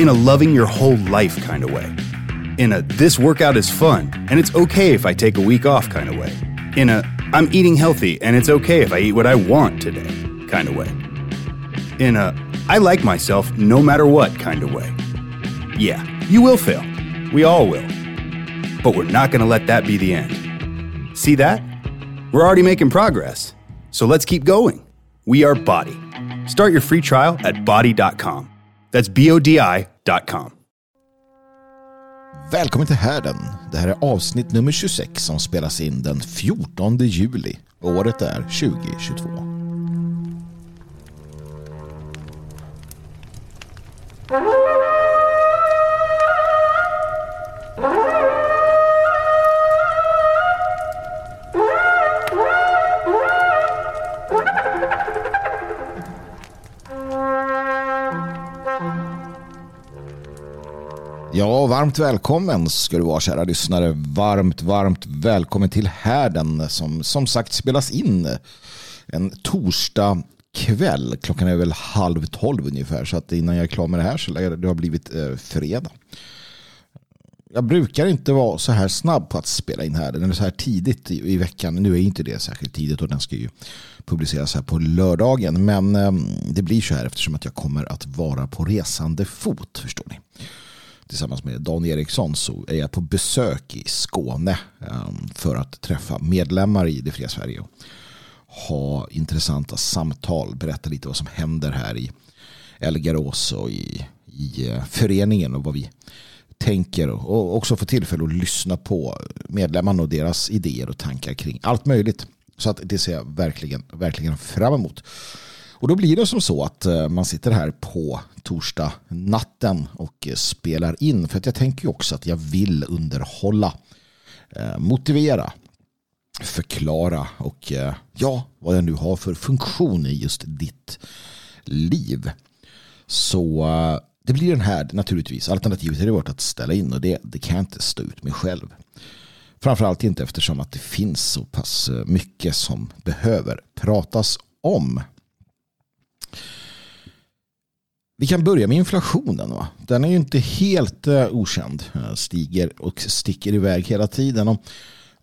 in a loving your whole life kind of way. In a this workout is fun and it's okay if I take a week off kind of way. In a I'm eating healthy and it's okay if I eat what I want today kind of way. In a I like myself no matter what kind of way. Yeah, you will fail. We all will. But we're not going to let that be the end. See that? We're already making progress. So let's keep going. We are Body. Start your free trial at body.com. That's bodi.com. Välkommen till härden. Det här är avsnitt nummer 26 som spelas in den 14 juli. Året är 2022. Ja, varmt välkommen ska du vara kära lyssnare. Varmt, varmt välkommen till härden som som sagt spelas in en torsdag kväll. Klockan är väl halv tolv ungefär så att innan jag är klar med det här så lär det ha blivit eh, fredag. Jag brukar inte vara så här snabb på att spela in här. Den är så här tidigt i, i veckan. Nu är inte det särskilt tidigt och den ska ju publiceras här på lördagen. Men eh, det blir så här eftersom att jag kommer att vara på resande fot förstår ni tillsammans med Dan Eriksson så är jag på besök i Skåne ehm, för att träffa medlemmar i Det fria Sverige och ha intressanta samtal, berätta lite vad som händer här i Elgarås och i, i eh, föreningen och vad vi tänker och också få tillfälle att lyssna på medlemmarna och deras idéer och tankar kring allt möjligt. Så att det ser jag verkligen, verkligen fram emot. Och då blir det som så att eh, man sitter här på torsdag natten och spelar in. För att jag tänker också att jag vill underhålla, eh, motivera, förklara och eh, ja, vad jag nu har för funktion i just ditt liv. Så det blir den här naturligtvis. Alternativet hade varit att ställa in och det, det kan jag inte stå ut med själv. Framförallt inte eftersom att det finns så pass mycket som behöver pratas om. Vi kan börja med inflationen. Va? Den är ju inte helt eh, okänd. Eh, stiger och sticker iväg hela tiden. Och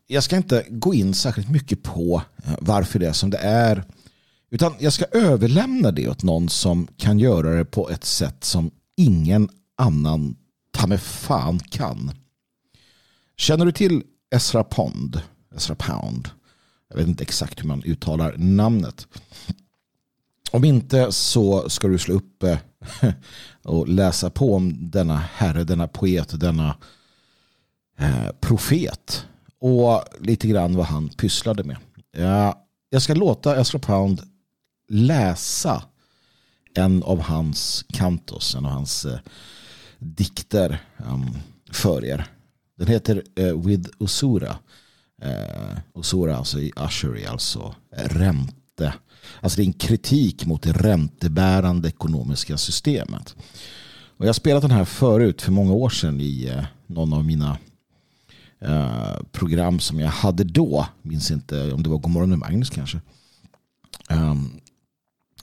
jag ska inte gå in särskilt mycket på eh, varför det är som det är. Utan jag ska överlämna det åt någon som kan göra det på ett sätt som ingen annan ta med fan kan. Känner du till Ezra Pond? Ezra Pound? Jag vet inte exakt hur man uttalar namnet. Om inte så ska du slå upp eh, och läsa på om denna herre, denna poet, denna eh, profet och lite grann vad han pysslade med. Jag ska låta Ezra Pound läsa en av hans kantos, en av hans eh, dikter ehm, för er. Den heter With Usura. Usura alltså i Ushery, alltså ränte Alltså det är en kritik mot det räntebärande ekonomiska systemet. Och jag har spelat den här förut för många år sedan i eh, någon av mina eh, program som jag hade då. Minns inte om det var Godmorgon med Magnus kanske. Ehm,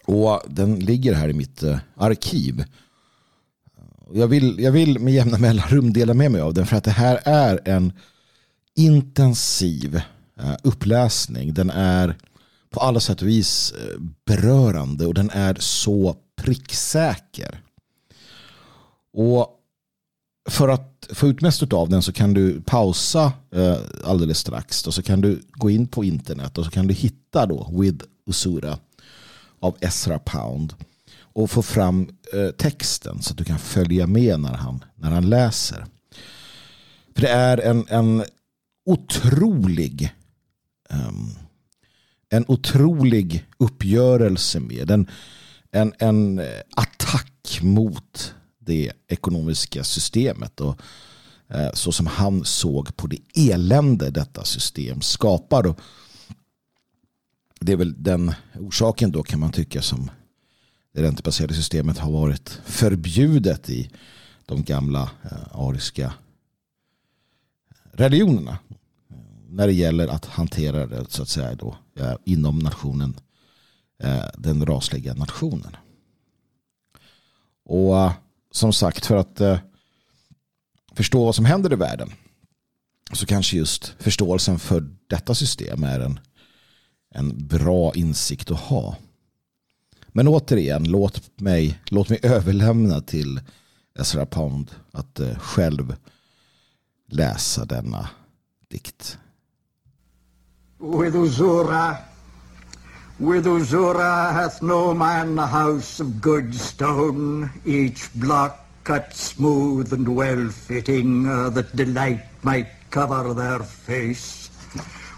och den ligger här i mitt eh, arkiv. Jag vill, jag vill med jämna mellanrum dela med mig av den för att det här är en intensiv uppläsning. Den är på alla sätt och vis eh, berörande och den är så pricksäker. Och för att få ut mest av den så kan du pausa eh, alldeles strax och så kan du gå in på internet och så kan du hitta då With Usura av Ezra Pound och få fram eh, texten så att du kan följa med när han, när han läser. För det är en, en otrolig um, en otrolig uppgörelse med. En, en, en eh, attack mot det ekonomiska systemet och eh, så som han såg på det elände detta system skapar. det är väl den orsaken då kan man tycka som det räntebaserade systemet har varit förbjudet i de gamla eh, ariska eh, religionerna när det gäller att hantera det så att säga då, Eh, inom nationen, eh, den rasliga nationen. Och eh, som sagt för att eh, förstå vad som händer i världen så kanske just förståelsen för detta system är en, en bra insikt att ha. Men återigen, låt mig, låt mig överlämna till Ezra Pound att själv läsa denna dikt. With Uzura, with Uzura hath no man a house of good stone, each block cut smooth and well fitting, uh, that delight might cover their face.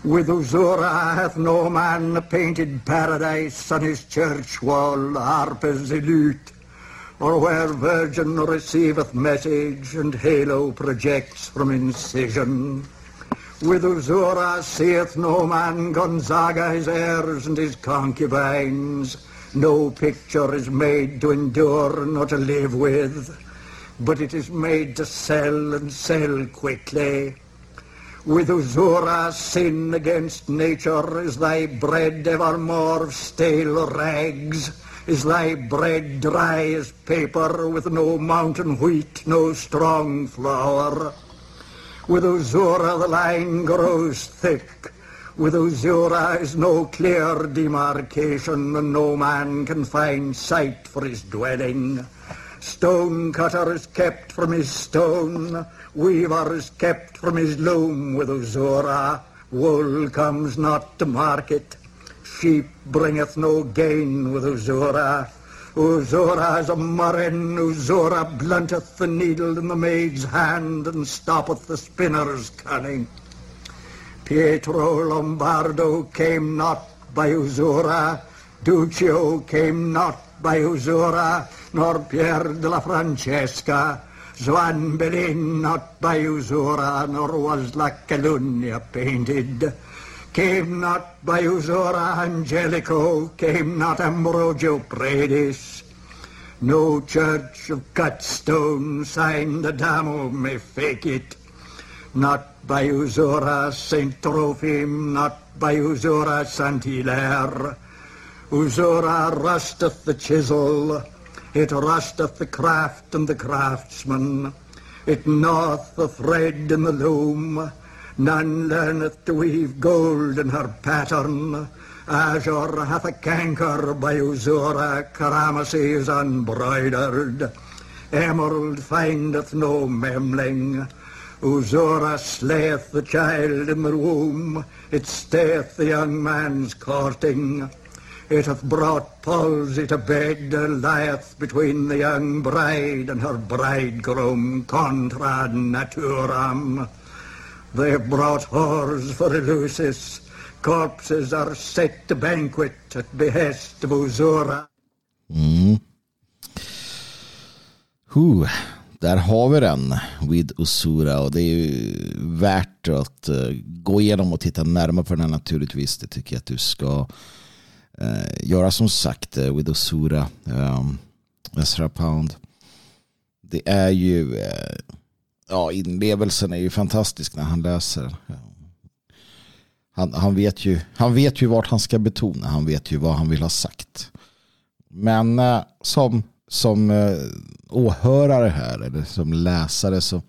With Uzura hath no man a painted paradise on his church wall, harpers elude, or where virgin receiveth message and halo projects from incision. With Uzura seeth no man Gonzaga his heirs and his concubines. No picture is made to endure nor to live with, but it is made to sell and sell quickly. With Uzura sin against nature is thy bread evermore of stale rags. Is thy bread dry as paper with no mountain wheat, no strong flour? With Uzura the line grows thick. With Uzura is no clear demarcation, and no man can find site for his dwelling. Stone cutter is kept from his stone, weaver is kept from his loom with Uzura. Wool comes not to market, sheep bringeth no gain with Uzura. Uzora is a murrain, Uzora blunteth the needle in the maid's hand and stoppeth the spinner's cunning. Pietro Lombardo came not by Uzora, Duccio came not by Uzora, nor Pier della Francesca, Swan Bellin not by Uzora, nor was La Calunnia painted. Came not by Usura Angelico, came not Ambrogio Predis. No church of cut stone signed Adamo may fake it. Not by Usura Saint Trophim, not by Usura Saint Hilaire. Usura rusteth the chisel, it rusteth the craft and the craftsman. It gnaweth the thread in the loom, None learneth to weave gold in her pattern. Azure hath a canker by Uzura, Karamasi is unbroidered. Emerald findeth no memling. Uzura slayeth the child in the womb, it stayeth the young man's courting. It hath brought palsy to bed, lieth between the young bride and her bridegroom, contra naturam. They brought whores for Eleusis. Corpses are set to banquet at behest of Uzura. Mm. Huh. Där har vi den, With Usura. Och det är ju värt att eh, gå igenom och titta närmare på den här naturligtvis. Det tycker jag att du ska eh, göra som sagt, eh, With Usura. Um, ehm, Ezra Pound. Det är ju ja, inlevelsen är ju fantastisk när han läser. Han, han, vet ju, han vet ju vart han ska betona, han vet ju vad han vill ha sagt. Men eh, som, som eh, åhörare här, eller som läsare, så,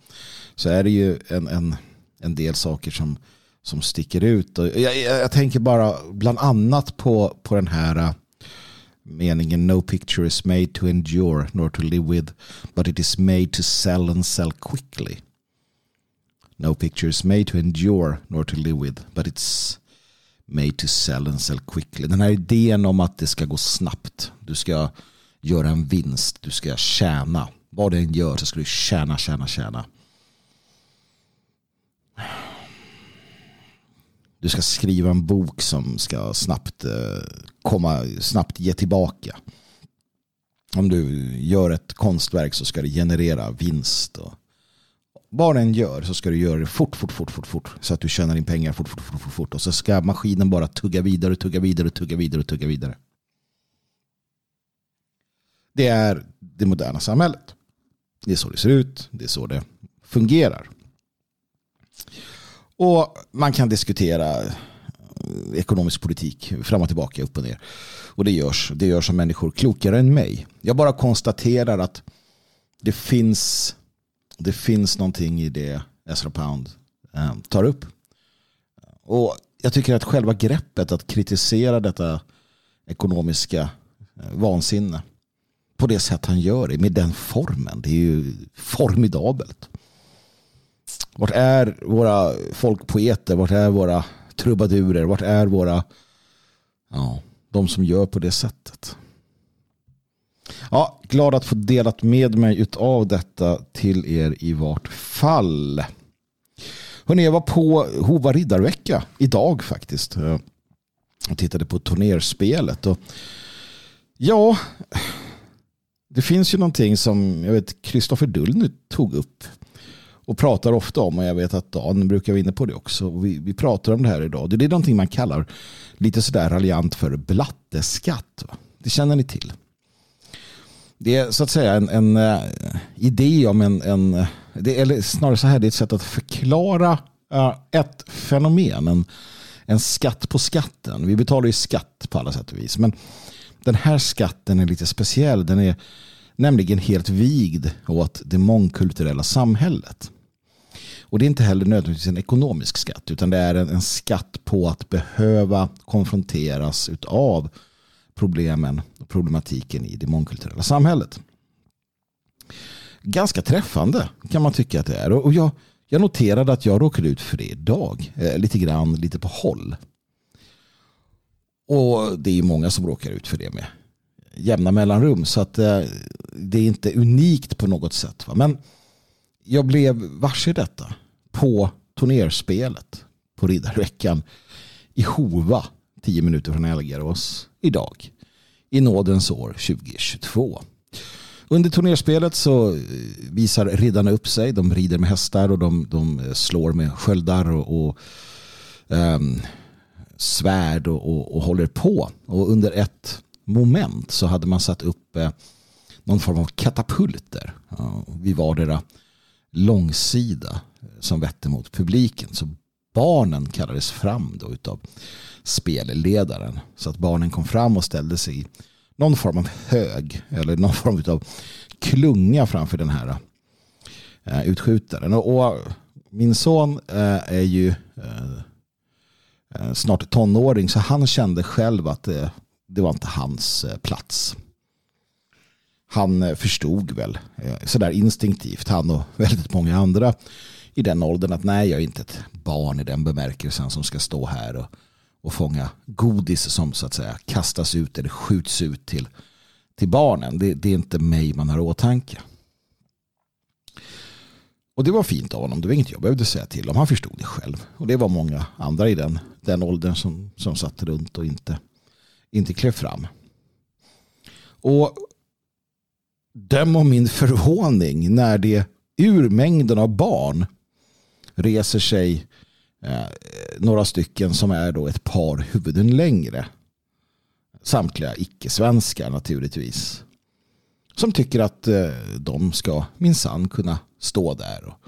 så är det ju en, en, en del saker som, som sticker ut. Och jag, jag, jag tänker bara bland annat på, på den här eh, meningen no picture is made to endure nor to live with but it is made to sell and sell quickly. No picture is made to endure nor to live with but it's made to sell and sell quickly. Den här idén om att det ska gå snabbt. Du ska göra en vinst. Du ska tjäna. Vad du än gör så ska du tjäna, tjäna, tjäna. du ska skriva en bok som ska snabbt eh, komma, snabbt ge tillbaka. Om du gör ett konstverk så ska det generera vinst. Och vad den gör så ska du göra det fort, fort, fort, fort, fort. Så att du tjänar in pengar fort, fort, fort, fort, fort. Och så ska maskinen bara tugga vidare, tugga vidare, tugga vidare, tugga vidare. Det är det moderna samhället. Det är så det ser ut. Det är så det fungerar. Och man kan diskutera ekonomisk politik fram och tillbaka, upp och ner. Och det görs. Det görs av människor klokare än mig. Jag bara konstaterar att det finns, det finns någonting i det Ezra Pound eh, tar upp. Och jag tycker att själva greppet att kritisera detta ekonomiska eh, vansinne på det sätt han gör det, med den formen, det är ju formidabelt. Vart är våra folkpoeter? Vart är våra trubadurer? Vart är våra ja, de som gör på det sättet? Ja, glad att få delat med mig av detta till er i vart fall. Hörrni, jag var på Hova riddarvecka idag faktiskt. Eh, jag tittade på turnerspelet. Och ja, det finns ju någonting som jag vet Kristoffer Dullny tog upp och pratar ofta om och jag vet att Dan brukar vara inne på det också. Vi, vi pratar om det här idag. Det är någonting man kallar lite sådär raljant för blatteskatt. Det känner ni till. Det är så att säga en, en uh, idé om en, en det, eller snarare så här, det är ett sätt att förklara uh, ett fenomen, en, en skatt på skatten. Vi betalar ju skatt på alla sätt och vis. Men den här skatten är lite speciell. Den är nämligen helt vigd åt det mångkulturella samhället. Och det är inte heller nödvändigtvis en ekonomisk skatt utan det är en, en skatt på att behöva konfronteras av problemen och problematiken i det mångkulturella samhället. Ganska träffande kan man tycka att det är. Och jag, jag noterade att jag råkade ut för det idag. Eh, lite grann, lite på håll. Och det är många som råkar ut för det med jämna mellanrum. Så att eh, det är inte unikt på något sätt. Va? Men jag blev varse detta på turnerspelet på Riddarveckan i Hova, tio minuter från Elgarås idag. I nådens år 2022. Under turnerspelet så eh, visar riddarna upp sig. De rider med hästar och de, de eh, slår med sköldar och, och um, svärd och, och, och, håller på. Och under ett moment så hade man satt upp eh, någon form av katapulter ja, vid vardera långsida eh, som vette mot publiken. Så barnen kallades fram då utav spelledaren. Så att barnen kom fram och ställde sig i någon form av hög eller någon form av klunga framför den här eh, utskjutaren. Och, min son eh, är ju snart tonåring så han kände själv att det var inte hans plats han eh, förstod väl eh, sådär instinktivt, han och väldigt många andra i den åldern att nej, jag är inte ett barn i den bemärkelsen som ska stå här och, och fånga godis som så att säga kastas ut eller skjuts ut till, till barnen. Det, det är inte mig man har åtanke. Och det var fint av honom. Det var inget jag behövde säga till om. Han förstod det själv. Och det var många andra i den, den åldern som, som satt runt och inte, inte klev fram. Och döm om min förvåning när det ur mängden av barn reser sig eh, några stycken som är då ett par huvuden längre. Samtliga icke-svenskar naturligtvis. Som tycker att eh, de ska minsann kunna stå där och,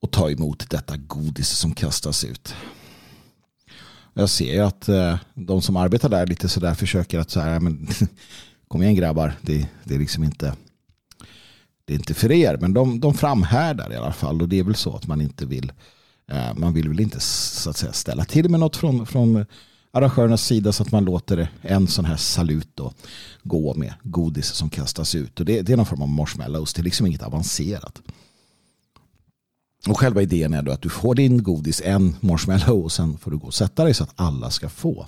och ta emot detta godis som kastas ut. Jag ser ju att eh, de som arbetar där lite sådär försöker att så här, men, kom igen grabbar, det, det är liksom inte det är inte för er, men de, de framhärdar i alla fall. Och det är väl så att man inte vill eh, man vill väl inte så att säga ställa till med något från, från arrangörernas sida så att man låter en sån här salut då gå med godis som kastas ut. Och det, det är någon form av marshmallows, det är liksom inget avancerat. Och själva idén är då att du får din godis, en marshmallow och sen får du gå och sätta dig så att alla ska få.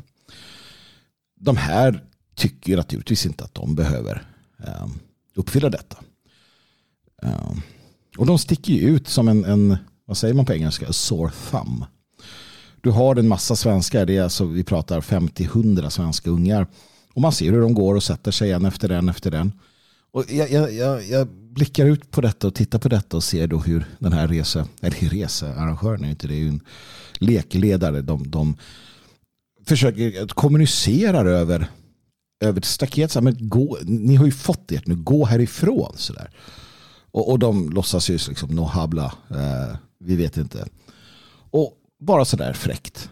De här tycker naturligtvis inte att de behöver eh, uppfylla detta. Ehm, och de sticker ju ut som en, en, vad säger man på engelska, a sore thumb. Du har en massa svenskar, det är alltså, vi pratar 50-100 svenska ungar. Och man ser hur de går och sätter sig en efter en efter en. Och jag, jag, jag, jag blickar ut på detta och tittar på detta och ser då hur den här resa, eller researrangören är inte det, är ju en lekledare. De, de försöker att kommunicera över, över staket. Så här, men gå, ni har ju fått ert nu, gå härifrån. Så där. Och, och de låtsas ju liksom no habla, eh, vi vet inte. Och bara sådär fräckt.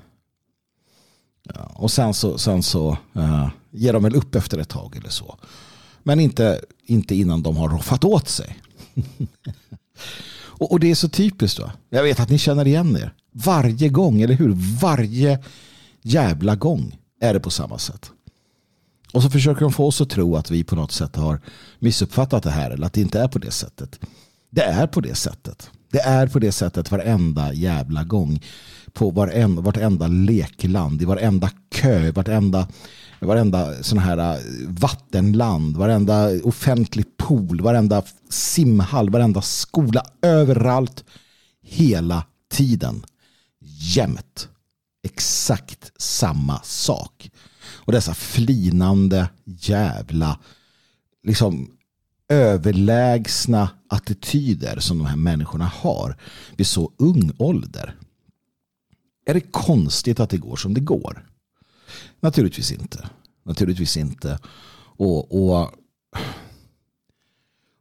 Ja, och sen så, sen så eh, ger de väl upp efter ett tag eller så. Men inte, inte innan de har roffat åt sig. och, och, det är så typiskt. Då. Jag vet att ni känner igen er. Varje gång, eller hur? Varje jävla gång är det på samma sätt. Och så försöker de få oss att tro att vi på något sätt har missuppfattat det här eller att det inte är på det sättet. Det är på det sättet. Det är på det sättet varenda jävla gång. På varenda, vartenda lekland, i varenda kö, vartenda, varenda sån här äh, vattenland, varenda offentlig pool, varenda simhall, varenda skola, överallt, hela tiden. Jämt. Exakt samma sak. Och dessa flinande jävla liksom överlägsna attityder som de här människorna har vid så ung ålder. Är det konstigt att det går som det går? Naturligtvis inte. Naturligtvis inte. Och, och,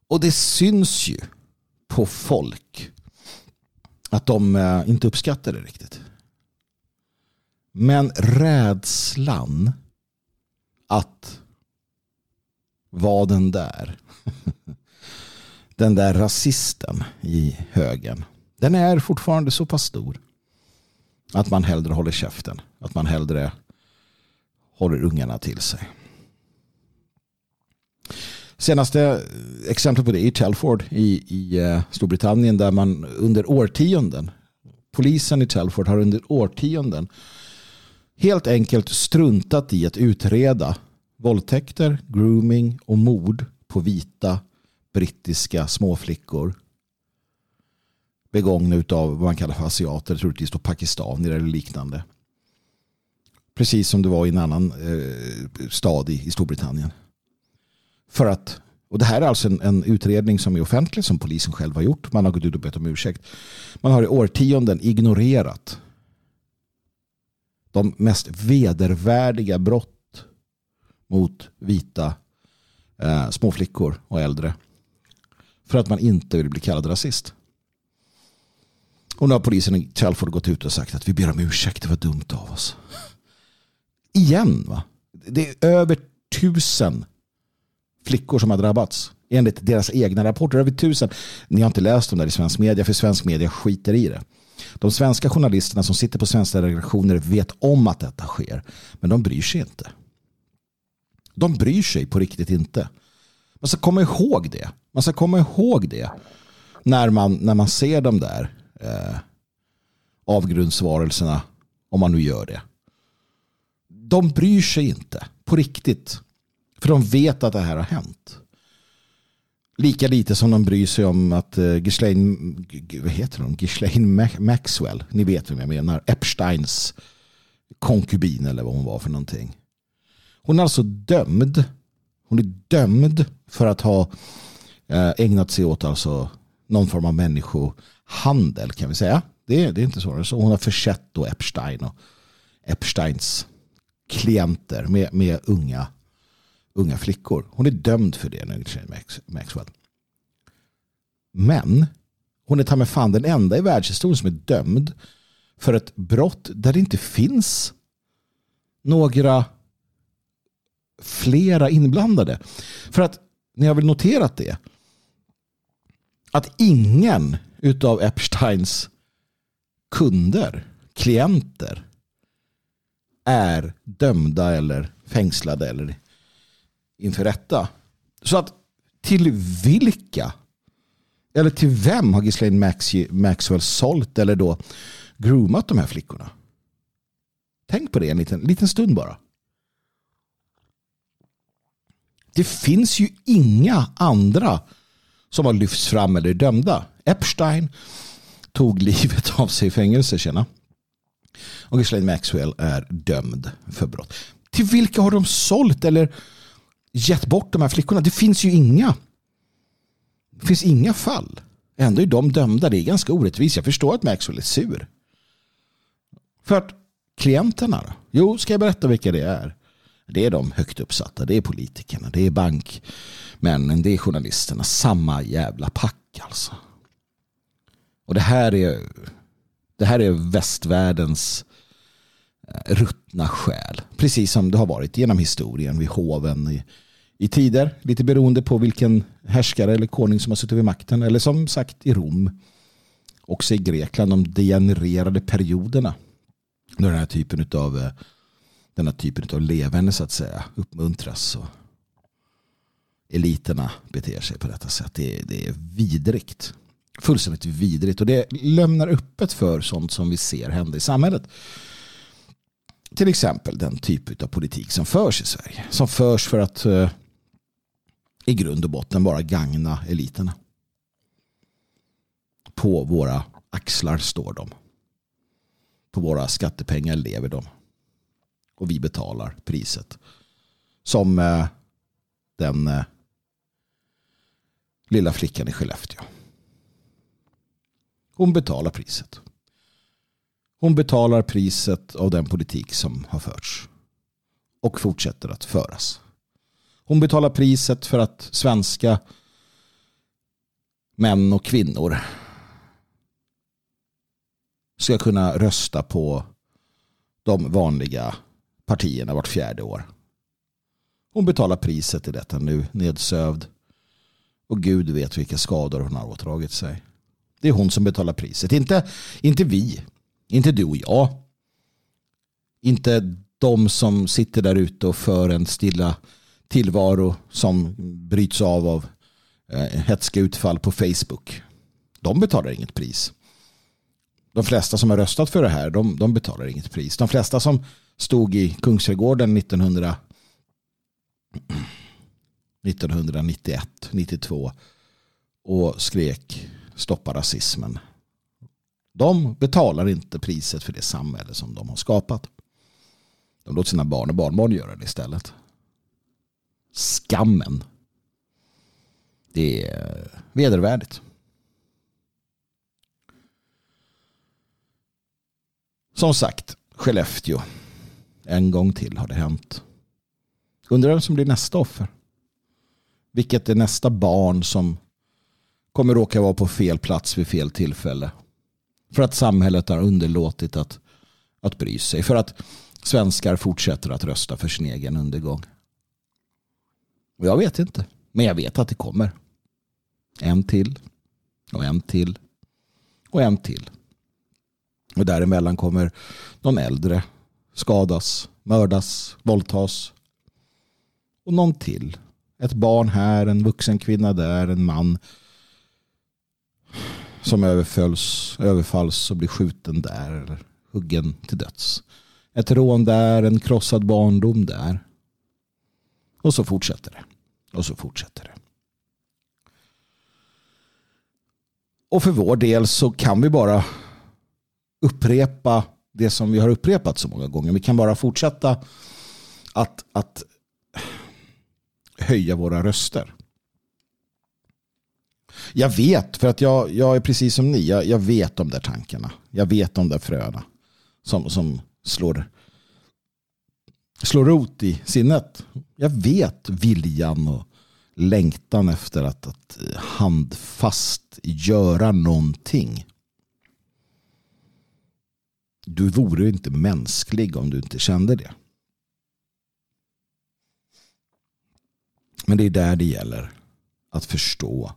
och det syns ju på folk att de eh, inte uppskattar det riktigt. Men rädslan att var den där den där rasisten i högen den är fortfarande så pass stor att man hellre håller käften. Att man hellre håller ungarna till sig. Senaste exemplet på det är Telford i, i eh, Storbritannien där man under årtionden polisen i Telford har under årtionden helt enkelt struntat i att utreda våldtäkter, grooming och mord på vita brittiska småflickor begångna av vad man kallar för asiater, troligtvis då pakistanier eller liknande. Precis som det var i en annan eh, stad i, i Storbritannien. För att, och det här är alltså en, en, utredning som är offentlig som polisen själv har gjort. Man har gått ut och bett om ursäkt. Man har i årtionden ignorerat de mest vedervärdiga brott mot vita eh, småflickor och äldre. För att man inte vill bli kallad rasist. Och nu har polisen i Telford gått ut och sagt att vi ber om ursäkt, det var dumt av oss. Igen va? Det är över tusen flickor som har drabbats. Enligt deras egna rapporter. Över tusen. Ni har inte läst om det i svensk media för svensk media skiter i det. De svenska journalisterna som sitter på svenska redaktioner vet om att detta sker. Men de bryr sig inte. De bryr sig på riktigt inte. Man ska komma ihåg det. Man ska komma ihåg det när man, när man ser de där eh, avgrundsvarelserna, om man nu gör det. De bryr sig inte på riktigt. För de vet att det här har hänt. Lika lite som de bryr sig om att eh, Ghislaine, vad heter hon? Ghislaine Maxwell, ni vet vem jag menar, Epsteins konkubin eller vad hon var för någonting. Hon är alltså dömd. Hon är dömd för att ha eh, ägnat sig åt alltså någon form av människohandel kan vi säga. Det, det är inte svårare så. Hon har försett då Epstein och Epsteins klienter med, med unga unga flickor. Hon är dömd för det, nu, Maxwell. Men hon är ta med fan den enda i världshistorien som är dömd för ett brott där det inte finns några flera inblandade. För att, ni har väl noterat det, att ingen utav Epsteins kunder, klienter, är dömda eller fängslade eller inför rätta. Så att till vilka eller till vem har Ghislaine Max Maxwell sålt eller då groomat de här flickorna? Tänk på det en liten, liten stund bara. Det finns ju inga andra som har lyfts fram eller är dömda. Epstein tog livet av sig i fängelse, Tjena. Och Ghislaine Maxwell är dömd för brott. Till vilka har de sålt eller gett bort de här flickorna? Det finns ju inga. Det finns inga fall. Ändå är de dömda. Det är ganska orättvist. Jag förstår att Maxwell är sur. För att klienterna då? Jo, ska jag berätta vilka det är? Det är de högt uppsatta. Det är politikerna. Det är bankmännen. Det är journalisterna. Samma jävla pack alltså. Och det här är det här är västvärldens eh, ruttna själ. Precis som det har varit genom historien vid hoven i, i tider. Lite beroende på vilken härskare eller konung som har suttit vid makten. Eller som sagt i Rom. Också i Grekland. De degenererade perioderna. När den här typen av eh, den här typen av levande så att säga uppmuntras. Och eliterna beter sig på detta sätt. Det, det är vidrigt fullständigt vidrigt och det lämnar öppet för sånt som vi ser hända i samhället. Till exempel den typ av politik som förs i Sverige. Som förs för att eh, i grund och botten bara gagna eliterna. På våra axlar står de. På våra skattepengar lever de. Och vi betalar priset. Som eh, den eh, lilla flickan i Skellefteå. Hon betalar priset. Hon betalar priset av den politik som har förts. Och fortsätter att föras. Hon betalar priset för att svenska män och kvinnor ska kunna rösta på de vanliga partierna vart fjärde år. Hon betalar priset i detta nu, nedsövd. Och Gud vet vilka skador hon har ådragit sig. Det är hon som betalar priset. Inte, inte vi. Inte du och jag. Inte de som sitter där ute och för en stilla tillvaro som bryts av av eh, hetska utfall på Facebook. De betalar inget pris. De flesta som har röstat för det här, de, de betalar inget pris. De flesta som stod i Kungsträdgården 1900, 1991, 92 och skrek stoppa rasismen. De betalar inte priset för det samhälle som de har skapat. De låter sina barn och barnbarn göra det istället. Skammen. Det är vedervärdigt. Som sagt, Skellefteå. En gång till har det hänt. Undrar vem som blir nästa offer. Vilket är nästa barn som kommer råka vara på fel plats vid fel tillfälle. För att samhället har underlåtit att, att bry sig. För att svenskar fortsätter att rösta för sin egen undergång. Och jag vet inte. Men jag vet att det kommer. En till. Och en till. Och en till. Och däremellan kommer någon äldre skadas, mördas, våldtas. Och någon till. Ett barn här, en vuxen kvinna där, en man som överfölls, överfalls och blir skjuten där eller huggen till döds. Ett rån där, en krossad barndom där. Och så fortsätter det. Och så fortsätter det. Och för vår del så kan vi bara upprepa det som vi har upprepat så många gånger. Vi kan bara fortsätta att, att höja våra röster. Jag vet, för att jag, jag är precis som ni. Jag, jag vet de där tankarna. Jag vet de där fröna som, som slår, slår rot i sinnet. Jag vet viljan och längtan efter att, att handfast göra någonting. Du vore inte mänsklig om du inte kände det. Men det är där det gäller att förstå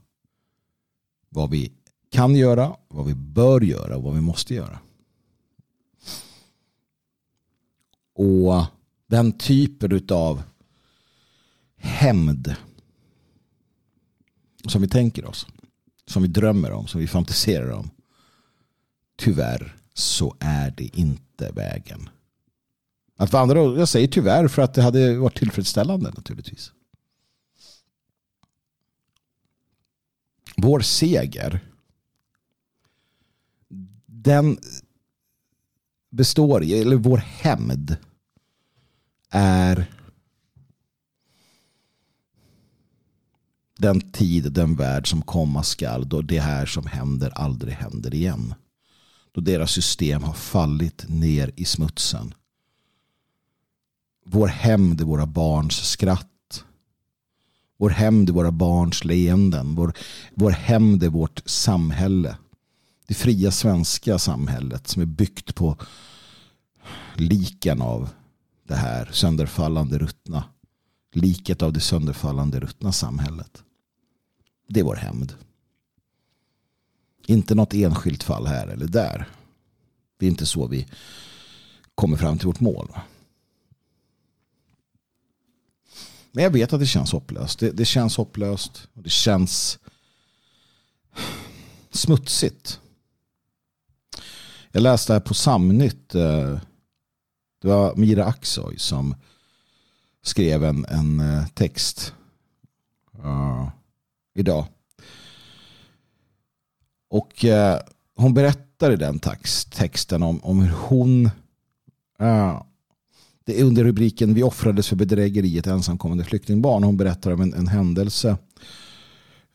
vad vi kan göra, vad vi bör göra och vad vi måste göra. Och den typen av hämnd som vi tänker oss, som vi drömmer om, som vi fantiserar om. Tyvärr så är det inte vägen. Att vandra, jag säger tyvärr för att det hade varit tillfredsställande naturligtvis. vår seger den består i, eller vår hämnd är den tid, den värld som komma skall då det här som händer aldrig händer igen. Då deras system har fallit ner i smutsen. Vår hämnd är våra barns skratt. Vår hämnd är våra barns leenden. Vår, vår hämnd är vårt samhälle. Det fria svenska samhället som är byggt på liken av det här sönderfallande ruttna. Liket av det sönderfallande ruttna samhället. Det är vår hämnd. Inte något enskilt fall här eller där. Det är inte så vi kommer fram till vårt mål. Men jag vet att det känns hopplöst. Det, det känns hopplöst. Och det känns smutsigt. Jag läste här på Samnytt. Eh, det var Mira Aksoy som skrev en, en eh, text uh, idag. Och eh, hon berättar i den texten om, om hur hon uh, det är under rubriken Vi offrades för bedrägeriet ensamkommande flyktingbarn. Hon berättar om en, en händelse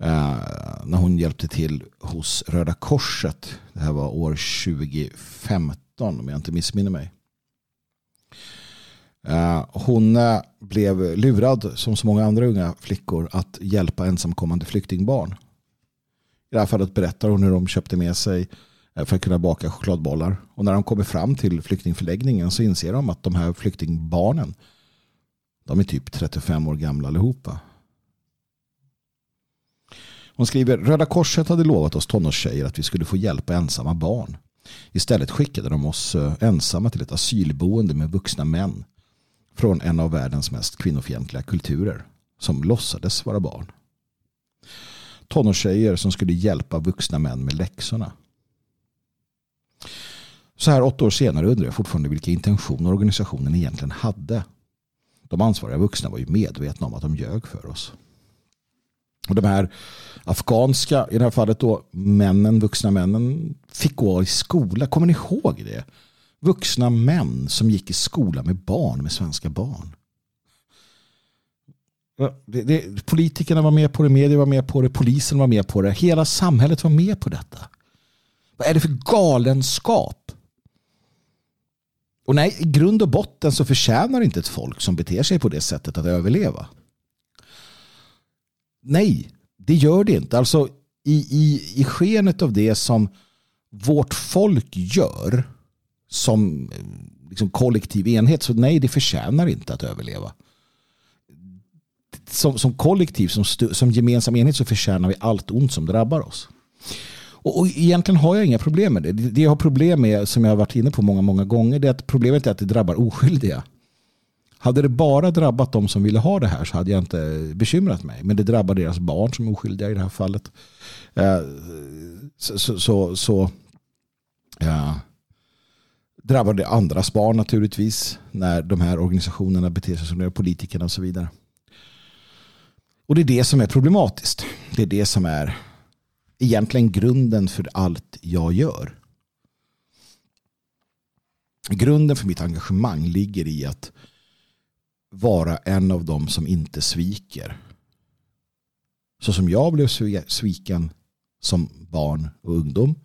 eh, när hon hjälpte till hos Röda Korset. Det här var år 2015 om jag inte missminner mig. Eh, hon blev lurad som så många andra unga flickor att hjälpa ensamkommande flyktingbarn. I det här fallet berättar hon hur de köpte med sig eh, för att kunna baka chokladbollar. Och när de kommer fram till flyktingförläggningen så inser de att de här flyktingbarnen de är typ 35 år gamla allihopa. Hon skriver Röda Korset hade lovat oss tonårstjejer att vi skulle få hjälpa ensamma barn. Istället skickade de oss eh, ensamma till ett asylboende med vuxna män från en av världens mest kvinnofientliga kulturer som låtsades vara barn. Tonårstjejer som skulle hjälpa vuxna män med läxorna. Så här åtta år senare undrar jag fortfarande vilka intentioner organisationen egentligen hade. De ansvariga vuxna var ju medvetna om att de ljög för oss. Och de här afghanska, i det här fallet då, männen, vuxna männen fick gå i skola. Kommer ni ihåg det? vuxna män som gick i skola med barn, med svenska barn. Det, det, politikerna var med på det, media var med på det, polisen var med på det, hela samhället var med på detta. Vad är det för galenskap? Och nej, i grund och botten så förtjänar inte ett folk som beter sig på det sättet att överleva. Nej, det gör det inte. Alltså i, i, i skenet av det som vårt folk gör som eh, liksom kollektiv enhet. Så nej, det förtjänar inte att överleva. Som, som kollektiv, som, som gemensam enhet så förtjänar vi allt ont som drabbar oss. Och, och egentligen har jag inga problem med det. Det jag har problem med, som jag har varit inne på många, många gånger, det är att problemet är att det drabbar oskyldiga. Hade det bara drabbat de som ville ha det här så hade jag inte bekymrat mig. Men det drabbar deras barn som är oskyldiga i det här fallet. Eh, så, så, så, så ja drabbar det andras barn naturligtvis när de här organisationerna beter sig som de politikerna och så vidare. Och det är det som är problematiskt. Det är det som är egentligen grunden för allt jag gör. Grunden för mitt engagemang ligger i att vara en av dem som inte sviker. Så som jag blev sviken som barn och ungdom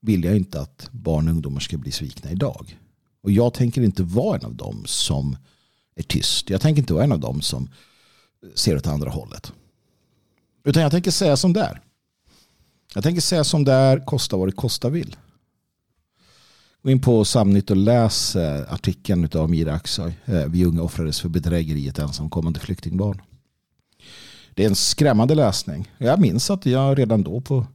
vill jag inte att barn och ungdomar ska bli svikna idag. Och jag tänker inte vara en av dem som är tyst. Jag tänker inte vara en av dem som ser åt andra hållet. Utan jag tänker säga som där. Jag tänker säga som där, kosta vad det kosta vill. Gå in på Samnytt och läs eh, artikeln av Mira Aksoy. Eh, vi unga offrades för bedrägeriet ensamkommande flyktingbarn. Det är en skrämmande läsning. Jag minns att jag redan då på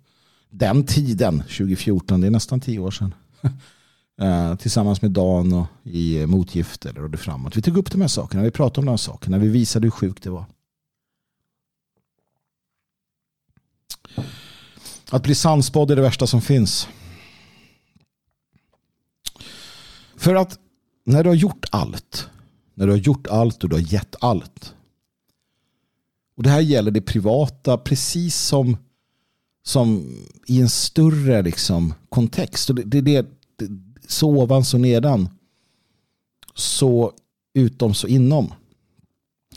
den tiden, 2014, det är nästan tio år sedan. Eh, tillsammans med Dan och i motgifter och det framåt. Vi tog upp de här sakerna, vi pratade om de här sakerna, vi visade hur sjukt det var. Att bli sannspådd är det värsta som finns. För att när du har gjort allt, när du har gjort allt och du har gett allt. Och det här gäller det privata precis som som i en större liksom, kontext. Och det, det, det, så ovan så nedan. Så utom så inom.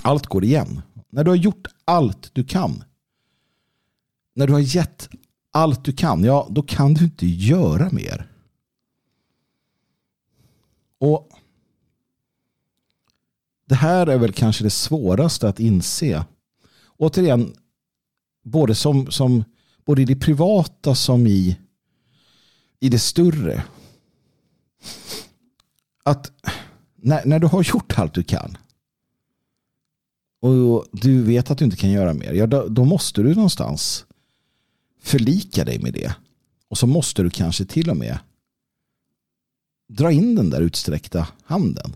Allt går igen. När du har gjort allt du kan. När du har gett allt du kan, ja då kan du inte göra mer. Och Det här är väl kanske det svåraste att inse. Återigen, både, som, som, både i det privata som i, i det större. Att när, när du har gjort allt du kan och du vet att du inte kan göra mer, ja, då, då måste du någonstans förlika dig med det. Och så måste du kanske till och med dra in den där utsträckta handen.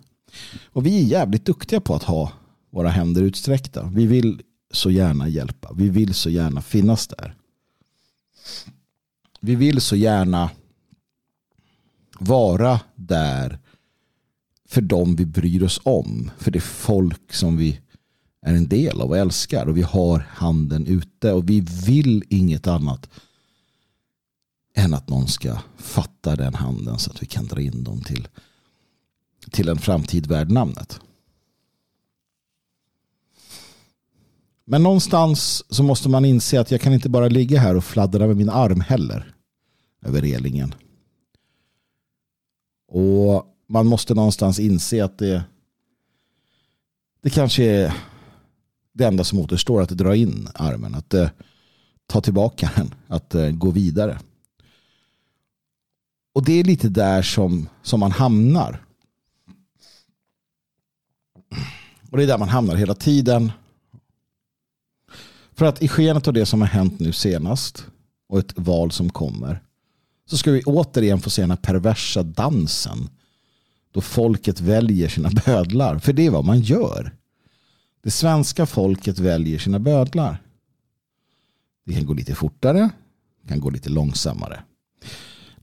Och vi är jävligt duktiga på att ha våra händer utsträckta. Vi vill så gärna hjälpa. Vi vill så gärna finnas där. Vi vill så gärna vara där för dem vi bryr oss om. För det folk som vi är en del av och älskar. Och vi har handen ute och vi vill inget annat än att någon ska fatta den handen så att vi kan dra in dem till, till en framtid värd namnet. Men någonstans så måste man inse att jag kan inte bara ligga här och fladdra med min arm heller över relingen. Och man måste någonstans inse att det, det kanske är det enda som återstår att dra in armen, att eh, ta tillbaka den, att eh, gå vidare. Och det är lite där som, som man hamnar. Och det är där man hamnar hela tiden. För att i skenet av det som har hänt nu senast och ett val som kommer så ska vi återigen få se den här perversa dansen då folket väljer sina bödlar. För det är vad man gör. Det svenska folket väljer sina bödlar. Det kan gå lite fortare, det kan gå lite långsammare.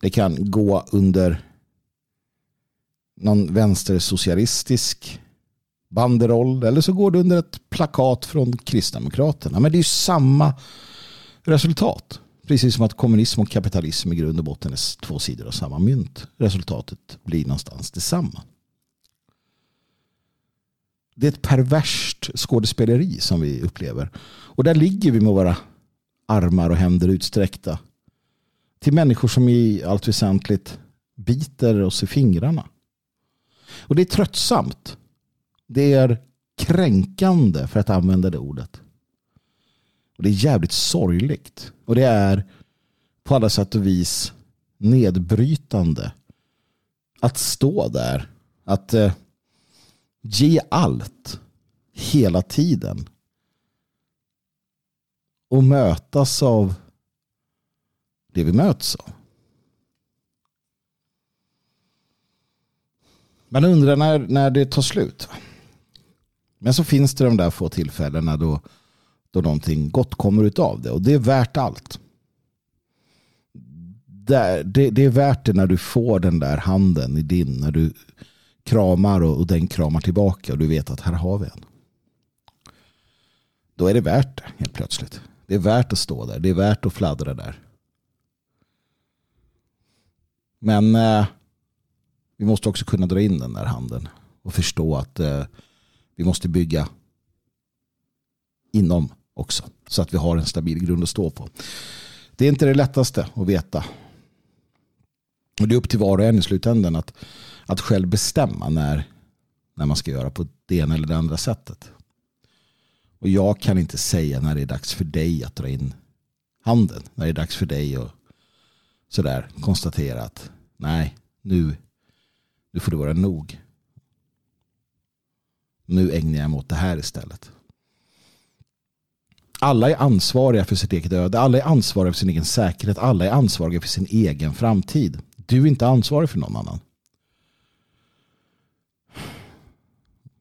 Det kan gå under någon vänstersocialistisk banderoll eller så går det under ett plakat från Kristdemokraterna. Men det är samma resultat. Precis som att kommunism och kapitalism i grund och botten är två sidor av samma mynt. Resultatet blir någonstans detsamma. Det är ett perverst skådespeleri som vi upplever. Och där ligger vi med våra armar och händer utsträckta till människor som i allt väsentligt biter oss i fingrarna. Och det är tröttsamt. Det är kränkande för att använda det ordet. Och Det är jävligt sorgligt. Och det är på alla sätt och vis nedbrytande att stå där. Att eh, ge allt hela tiden. Och mötas av det vi möts av. Man undrar när, när det tar slut. Men så finns det de där få tillfällena då, då någonting gott kommer utav det. Och det är värt allt. Det, det, det är värt det när du får den där handen i din. När du kramar och, och den kramar tillbaka. Och du vet att här har vi en. Då är det värt det helt plötsligt. Det är värt att stå där. Det är värt att fladdra där. Men eh, vi måste också kunna dra in den där handen och förstå att eh, vi måste bygga inom också så att vi har en stabil grund att stå på. Det är inte det lättaste att veta. Och det är upp till var och en i slutändan att, att själv bestämma när, när man ska göra på det ena eller det andra sättet. Och jag kan inte säga när det är dags för dig att dra in handen. När det är dags för dig att sådär konstatera att nej, nu, nu får det vara nog. Nu ägnar jag mig åt det här istället. Alla är ansvariga för sitt eget öde. Alla är ansvariga för sin egen säkerhet. Alla är ansvariga för sin egen framtid. Du är inte ansvarig för någon annan.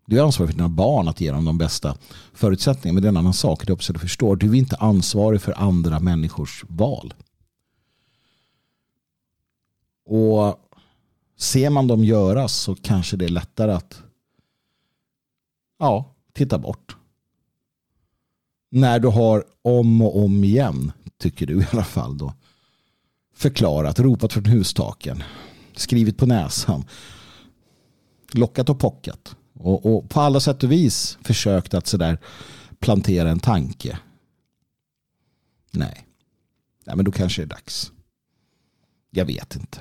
Du är ansvarig för dina barn att ge dem de bästa förutsättningarna. Men det är en annan sak. Det är också du förstår. Du är inte ansvarig för andra människors val. Och ser man dem göras så kanske det är lättare att ja, titta bort. När du har om och om igen, tycker du i alla fall då, förklarat, ropat från hustaken, skrivit på näsan, lockat och pockat och, och på alla sätt och vis försökt att sådär plantera en tanke. Nej. Nej, men då kanske det är dags. Jag vet inte.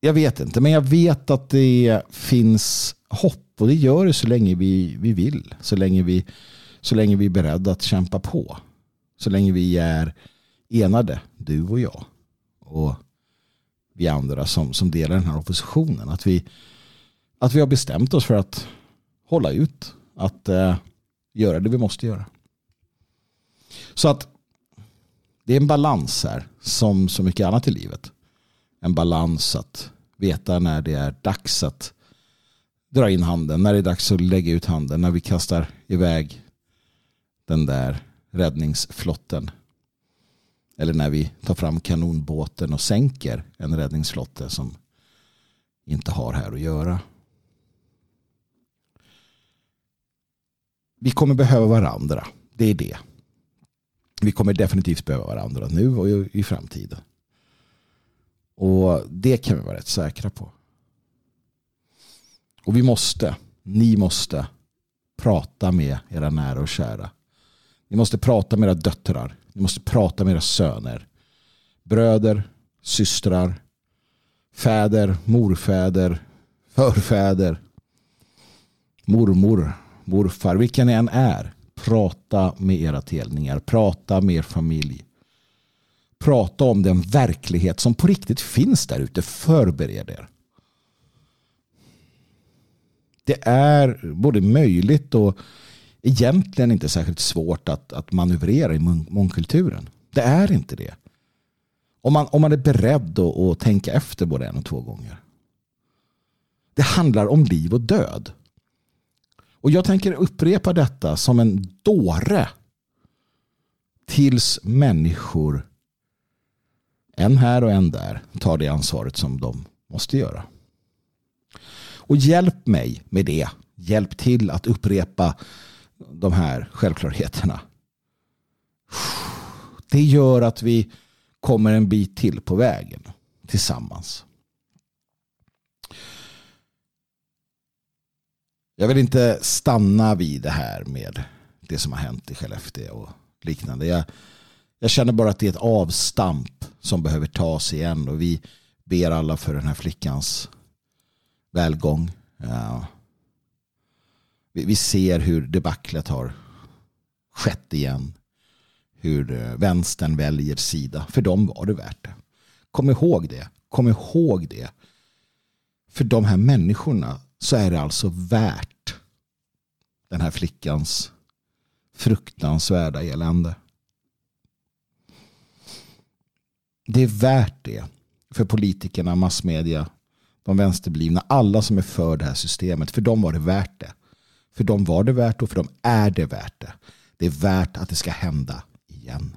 Jag vet inte, men jag vet att det finns hopp och det gör det så länge vi, vi vill. Så länge vi, så länge vi är beredda att kämpa på. Så länge vi är enade, du och jag. Och vi andra som, som delar den här oppositionen. Att vi, att vi har bestämt oss för att hålla ut. Att eh, göra det vi måste göra. Så att det är en balans här som så mycket annat i livet. En balans att veta när det är dags att dra in handen, när det är dags att lägga ut handen, när vi kastar iväg den där räddningsflotten. Eller när vi tar fram kanonbåten och sänker en räddningsflotte som inte har här att göra. Vi kommer behöva varandra. Det är det. Vi kommer definitivt behöva varandra nu och i framtiden. Och det kan vi vara rätt säkra på. Och vi måste, ni måste prata med era nära och kära. Ni måste prata med era döttrar. Ni måste prata med era söner. Bröder, systrar, fäder, morfäder, förfäder, mormor, morfar, vilka ni än är. Prata med era telningar. Prata med er familj. Prata om den verklighet som på riktigt finns där ute. Förbered er. Det är både möjligt och egentligen inte särskilt svårt att, att manövrera i mångkulturen. Det är inte det. Om man, om man är beredd att, att tänka efter både en och två gånger. Det handlar om liv och död. Och jag tänker upprepa detta som en dåre tills människor en här och en där tar det ansvaret som de måste göra. Och hjälp mig med det. Hjälp till att upprepa de här självklarheterna. Det gör att vi kommer en bit till på vägen tillsammans. Jag vill inte stanna vid det här med det som har hänt i Skellefteå och liknande. Jag, jag känner bara att det är ett avstamp som behöver tas igen och vi ber alla för den här flickans välgång. Ja. Vi, vi ser hur debaclet har skett igen. Hur eh, vänstern väljer sida. För dem var det värt det. Kom ihåg det. Kom ihåg det. För de här människorna så är det alltså värt den här flickans fruktansvärda elände. Det är värt det för politikerna, massmedia, de vänsterblivna, alla som är för det här systemet. För dem var det värt det. För dem var det värt och för dem är det värt det. Det är värt att det ska hända igen.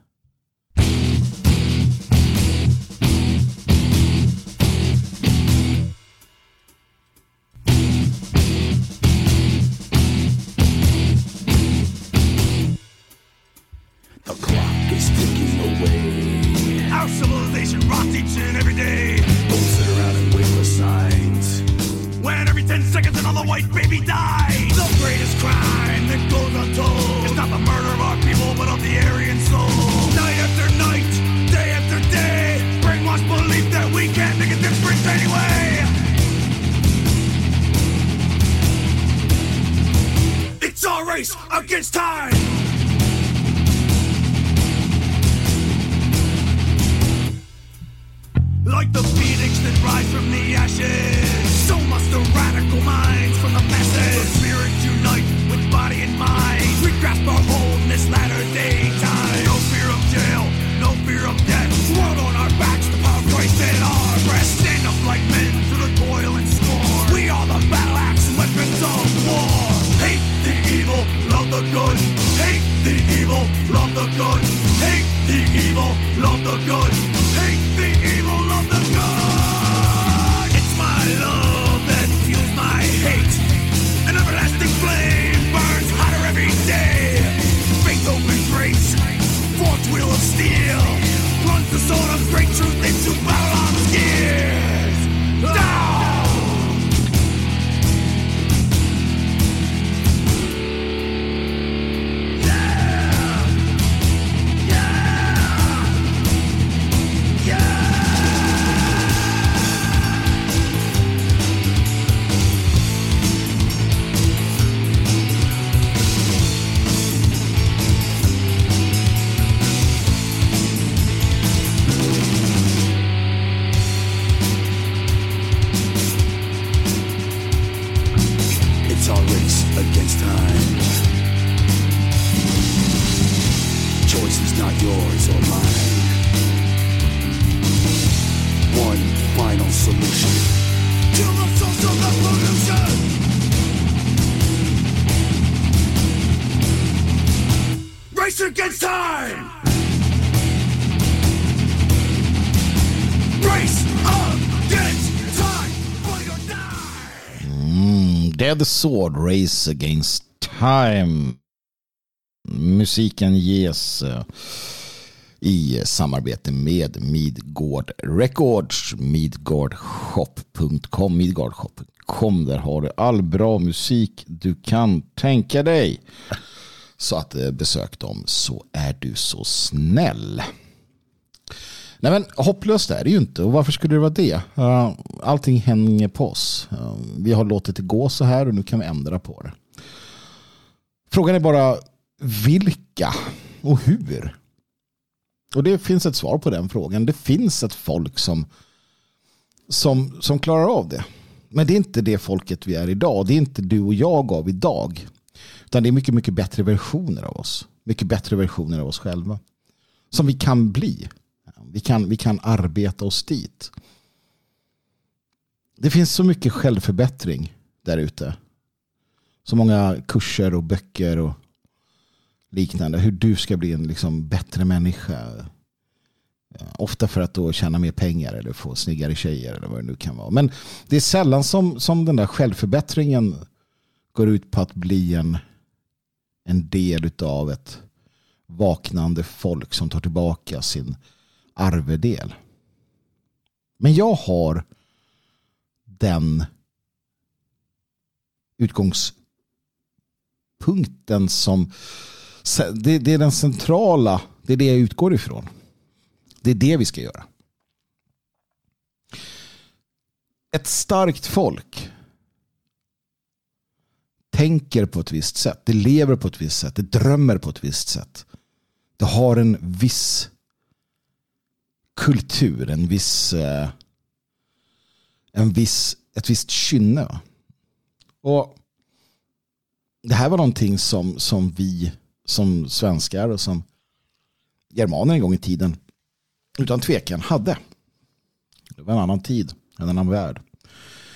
yours or mine. One final solution the source of the pollution. Race against time. Race against time for die. Mm, they're the sword race against time. musiken ges eh, i samarbete med Midgård Records, midgårdshop.com, midgårdshop.com. Där har du all bra musik du kan tänka dig. Så att eh, besök dem så är du så snäll. Nej men hopplöst är det ju inte. Och varför skulle det vara det? Allting hänger på oss. Vi har låtit det gå så här och nu kan vi ändra på det. Frågan är bara vilka och hur? Och det finns ett svar på den frågan. Det finns ett folk som, som, som klarar av det. Men det är inte det folket vi är idag. Det är inte du och jag av idag. Utan det är mycket, mycket bättre versioner av oss. Mycket bättre versioner av oss själva. Som vi kan bli. Vi kan, vi kan arbeta oss dit. Det finns så mycket självförbättring där ute. Så många kurser och böcker och liknande. Hur du ska bli en liksom bättre människa. Ofta för att då tjäna mer pengar eller få snyggare tjejer eller vad det nu kan vara. Men det är sällan som, som den där självförbättringen går ut på att bli en, en del av ett vaknande folk som tar tillbaka sin arvedel. Men jag har den utgångspunkten som det, det är den centrala, det är det jag utgår ifrån. Det är det vi ska göra. Ett starkt folk tänker på ett visst sätt. Det lever på ett visst sätt. Det drömmer på ett visst sätt. Det har en viss kultur, en viss, eh, en viss, ett visst kynne. Och det här var någonting som, som vi som svenskar och som germaner en gång i tiden utan tvekan hade. Det var en annan tid, en annan värld.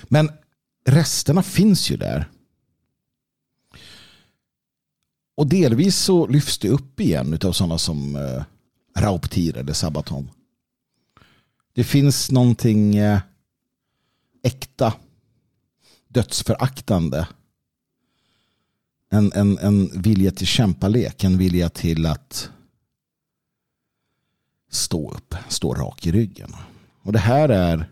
Men resterna finns ju där. Och delvis så lyfts det upp igen av sådana som eh, Rauptir eller Sabaton. Det finns någonting eh, äkta, dödsföraktande. En, en, en vilja till kämpalek, en vilja till att stå upp, stå rak i ryggen. Och det här är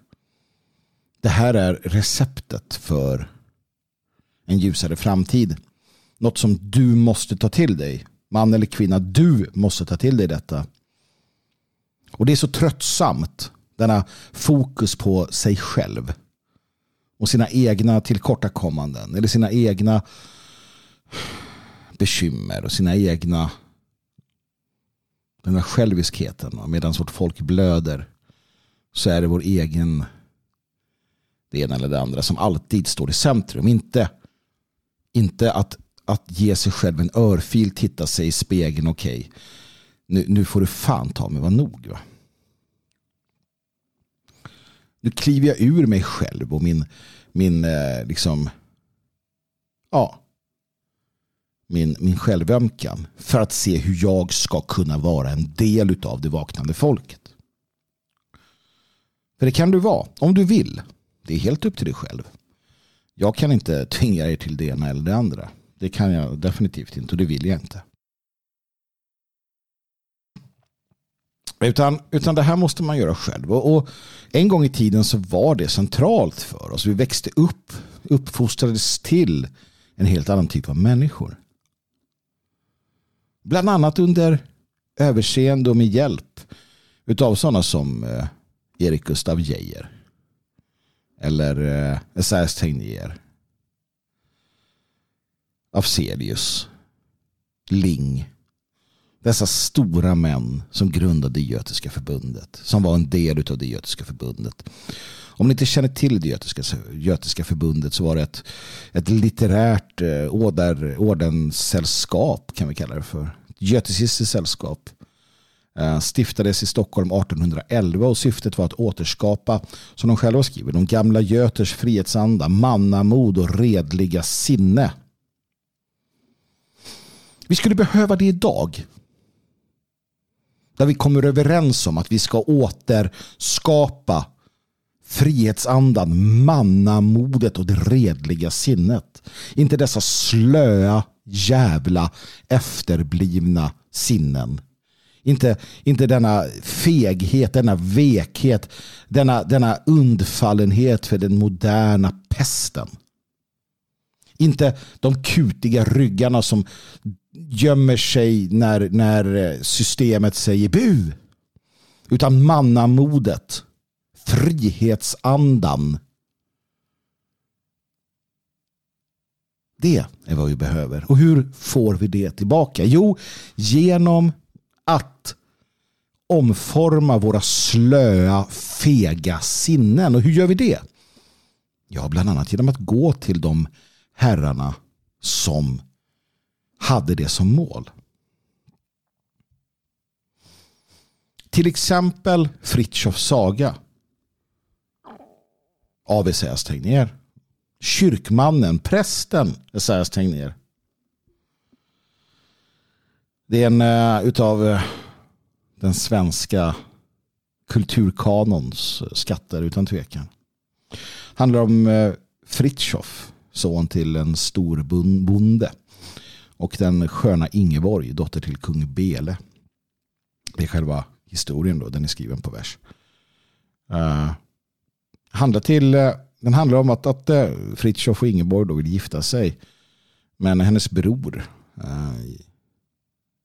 det här är receptet för en ljusare framtid. Något som du måste ta till dig. Man eller kvinna, du måste ta till dig detta. Och det är så tröttsamt. Denna fokus på sig själv. Och sina egna tillkortakommanden. Eller sina egna bekymmer och sina egna den här själviskheten. Medan vårt folk blöder så är det vår egen det ena eller det andra som alltid står i centrum. Inte, inte att, att ge sig själv en örfil, titta sig i spegeln, okej. Okay. Nu, nu får du fan ta mig vara nog. Va? Nu kliver jag ur mig själv och min, min eh, liksom, ja, min, min självömkan för att se hur jag ska kunna vara en del av det vaknande folket. För det kan du vara, om du vill. Det är helt upp till dig själv. Jag kan inte tvinga er till det ena eller det andra. Det kan jag definitivt inte och det vill jag inte. Utan, utan det här måste man göra själv. Och, och, en gång i tiden så var det centralt för oss. Vi växte upp, uppfostrades till en helt annan typ av människor. Bland annat under överseende och med hjälp utav sådana som eh, Erik Gustav Geijer. Eller eh, Esaias Tegnér. Afzelius. Ling. Dessa stora män som grundade det götiska förbundet. Som var en del av det götiska förbundet. Om ni inte känner till det götiska, götiska förbundet så var det ett, ett litterärt eh, order, ordenssällskap kan vi kalla det för. Götisistiskt sällskap. Eh, stiftades i Stockholm 1811 och syftet var att återskapa, som de själva skriver, de gamla göters frihetsanda, mannamod och redliga sinne. Vi skulle behöva det idag. Där vi kommer överens om att vi ska återskapa frihetsandan, mannamodet och det redliga sinnet. Inte dessa slöa, jävla, efterblivna sinnen. Inte, inte denna feghet, denna vekhet, denna, denna undfallenhet för den moderna pesten. Inte de kutiga ryggarna som gömmer sig när, när systemet säger bu. Utan mannamodet, frihetsandan. Det är vad vi behöver. Och hur får vi det tillbaka? Jo, genom att omforma våra slöa, fega sinnen. Och hur gör vi det? Ja, bland annat genom att gå till de herrarna som hade det som mål. Till exempel Fritjofs saga av Esaias Tegnér. Kyrkmannen, prästen Esaias Tegnér. Det är en uh, utav uh, den svenska kulturkanons eh, skatter utan tvekan. Handlar om uh, Fritjof, son till en stor bonde. Och den sköna Ingeborg, dotter till kung Bele. Det är själva historien då, den är skriven på vers. Handlar till, eh, den handlar om att, att eh, Fritiof och Ingeborg då vill gifta sig. Men hennes bror äh,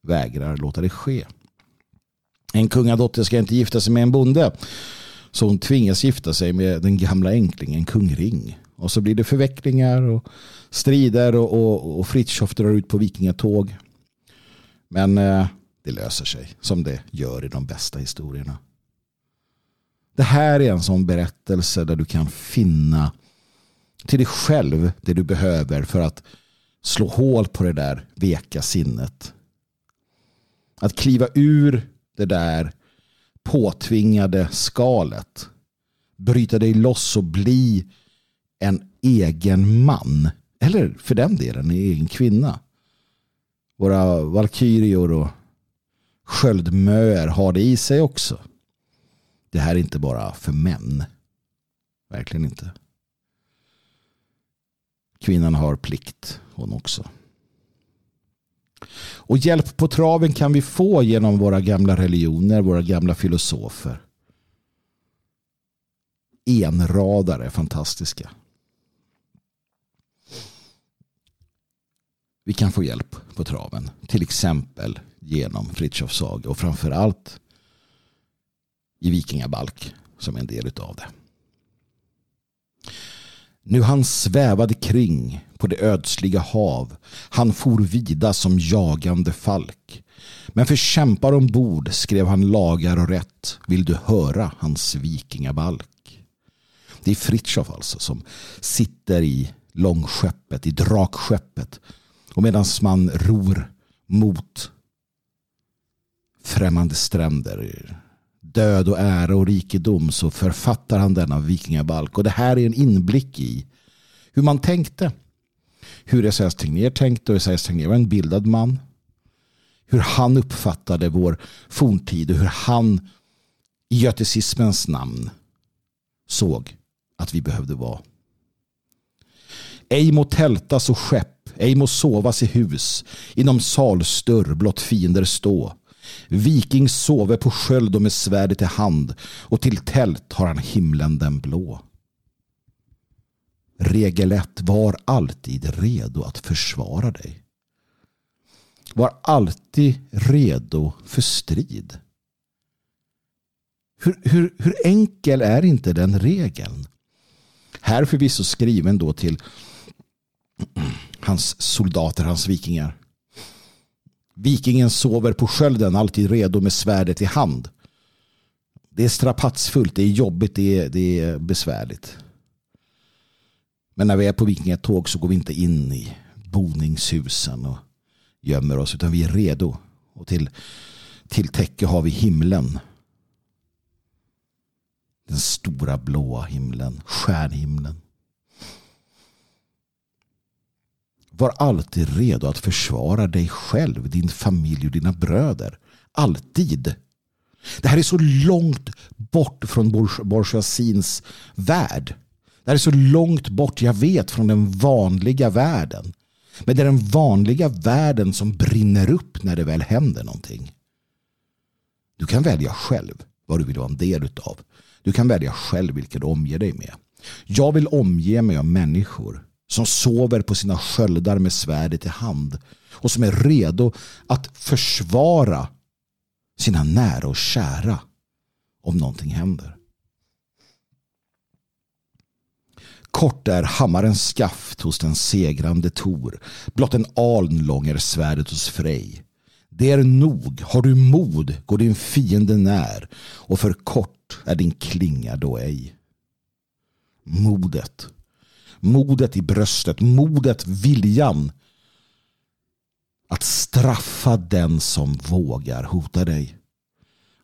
vägrar låta det ske. En kungadotter ska inte gifta sig med en bonde. Så hon tvingas gifta sig med den gamla änklingen kung Ring. Och så blir det förvecklingar och strider och, och, och Fritiof drar ut på vikingatåg. Men eh, det löser sig som det gör i de bästa historierna. Det här är en sån berättelse där du kan finna till dig själv det du behöver för att slå hål på det där veka sinnet. Att kliva ur det där påtvingade skalet. Bryta dig loss och bli en egen man. Eller för den delen en egen kvinna. Våra valkyrior och sköldmöer har det i sig också. Det här är inte bara för män. Verkligen inte. Kvinnan har plikt, hon också. Och hjälp på traven kan vi få genom våra gamla religioner, våra gamla filosofer. Enradare, fantastiska. Vi kan få hjälp på traven. Till exempel genom Fritjofs saga och framförallt i Vikingabalk som är en del av det. Nu han svävade kring på det ödsliga hav. Han for vida som jagande falk. Men för kämpar ombord skrev han lagar och rätt. Vill du höra hans vikingabalk? Det är Fritjof alltså som sitter i långskeppet, i drakskeppet. Och medan man ror mot främmande stränder död och ära och rikedom så författar han denna vikingabalk. Och det här är en inblick i hur man tänkte. Hur Esaias Tegnér tänkte och Esaias Tegnér var en bildad man. Hur han uppfattade vår forntid och hur han i göticismens namn såg att vi behövde vara. Ej må tältas och skepp, ej må sovas i hus, inom salstör blott fiender stå. Viking sove på sköld och med svärdet i hand och till tält har han himlen den blå. Regel 1. Var alltid redo att försvara dig. Var alltid redo för strid. Hur, hur, hur enkel är inte den regeln? Här förvisso skriven då till hans soldater, hans vikingar. Vikingen sover på skölden alltid redo med svärdet i hand. Det är strapatsfullt, det är jobbigt, det är, det är besvärligt. Men när vi är på vikingatåg så går vi inte in i boningshusen och gömmer oss utan vi är redo. Och till, till täcke har vi himlen. Den stora blåa himlen, stjärnhimlen. Var alltid redo att försvara dig själv, din familj och dina bröder. Alltid. Det här är så långt bort från bourgeoisiens bourgeoisins värld. Det här är så långt bort, jag vet, från den vanliga världen. Men det är den vanliga världen som brinner upp när det väl händer någonting. Du kan välja själv vad du vill vara en del utav. Du kan välja själv vilka du omger dig med. Jag vill omge mig av människor som sover på sina sköldar med svärdet i hand och som är redo att försvara sina nära och kära om någonting händer. Kort är hammarens skaft hos den segrande Tor. Blott en aln lång är svärdet hos Frej. Det är nog. Har du mod går din fiende när och för kort är din klinga då ej. Modet. Modet i bröstet. Modet, viljan att straffa den som vågar hota dig.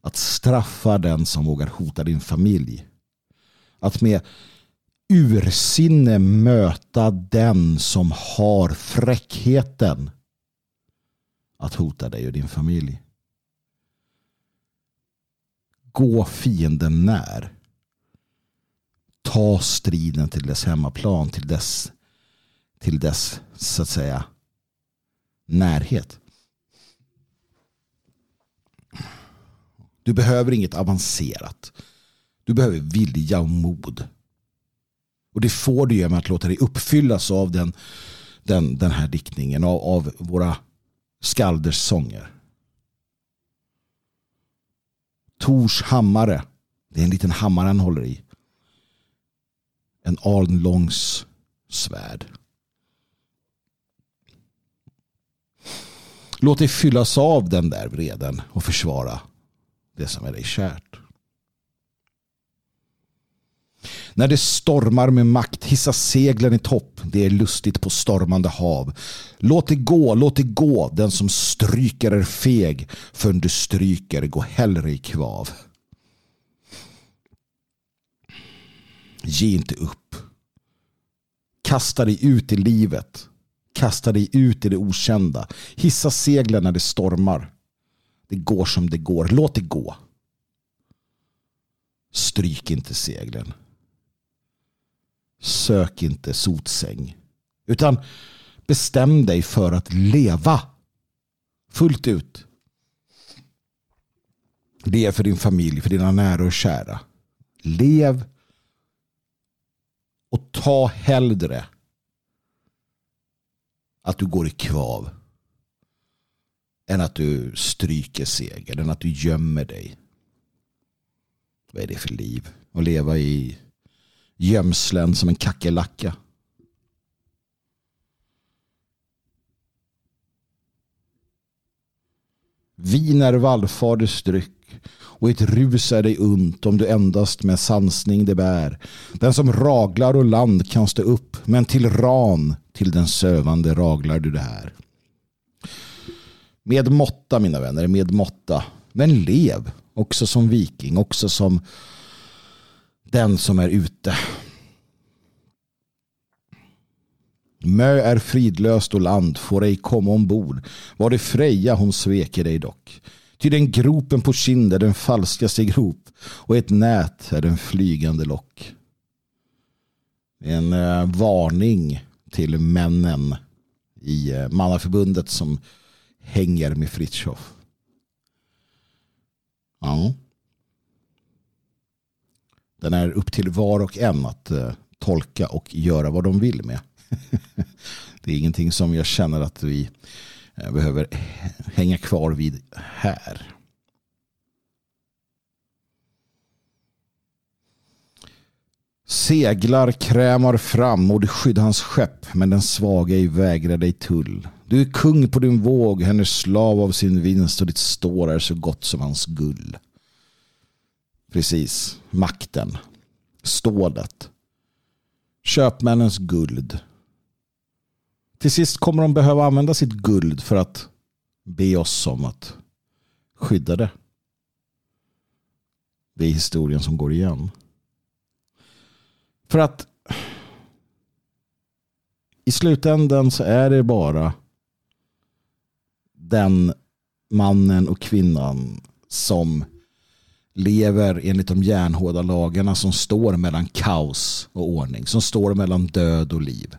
Att straffa den som vågar hota din familj. Att med ursinne möta den som har fräckheten att hota dig och din familj. Gå fienden när. Ta striden till dess hemmaplan, till dess, till dess så att säga närhet. Du behöver inget avancerat. Du behöver vilja och mod. Och det får du genom att låta dig uppfyllas av den, den, den här diktningen, av, av våra skalders sånger. Tors hammare, det är en liten hammare han håller i. En arnlångs svärd. Låt dig fyllas av den där vreden och försvara det som är dig kärt. När det stormar med makt, hissa seglen i topp. Det är lustigt på stormande hav. Låt det gå, låt det gå. Den som stryker är feg. För du stryker, gå hellre i kvav. Ge inte upp. Kasta dig ut i livet. Kasta dig ut i det okända. Hissa seglen när det stormar. Det går som det går. Låt det gå. Stryk inte seglen. Sök inte sotsäng. Utan bestäm dig för att leva. Fullt ut. Det är för din familj, för dina nära och kära. Lev och ta hellre att du går i kvav än att du stryker segern, än att du gömmer dig. Vad är det för liv? Att leva i gömslen som en kackerlacka. Vin är vallfaders dryck och ett rus är dig unt om du endast med sansning det bär. Den som raglar och land kan stå upp men till ran till den sövande raglar du det här. Med måtta mina vänner, med måtta. Men lev också som viking, också som den som är ute. Mö är fridlöst och land får ej komma ombord. Var det Freja hon sveker dig dock. Ty den gropen på kind är den falskaste grop och ett nät är den flygande lock. En eh, varning till männen i eh, mannaförbundet som hänger med Fritjof. Ja. Den är upp till var och en att eh, tolka och göra vad de vill med. det är ingenting som jag känner att vi eh, behöver hänga kvar vid här. Seglar krämar fram och du skyddar hans skepp men den svaga i vägrar dig tull. Du är kung på din våg, hennes slav av sin vinst och ditt står är så gott som hans gull. Precis, makten, stålet, köpmännens guld. Till sist kommer de behöva använda sitt guld för att be oss om att skydda det. Det är historien som går igen. För att i slutändan så är det bara den mannen och kvinnan som lever enligt de järnhårda lagarna som står mellan kaos och ordning, som står mellan död och liv.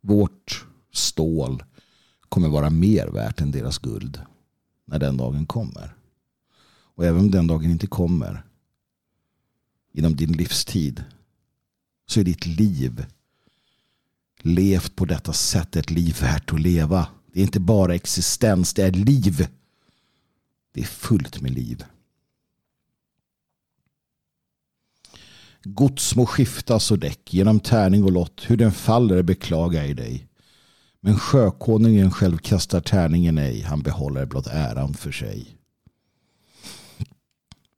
Vårt stål kommer vara mer värt än deras guld när den dagen kommer. Och även om den dagen inte kommer inom din livstid så är ditt liv levt på detta sätt ett liv värt att leva. Det är inte bara existens, det är liv. Det är fullt med liv. Gods må skiftas och däck genom tärning och lott. Hur den faller beklagar i dig. Men sjökonungen själv kastar tärningen ej. Han behåller blott äran för sig.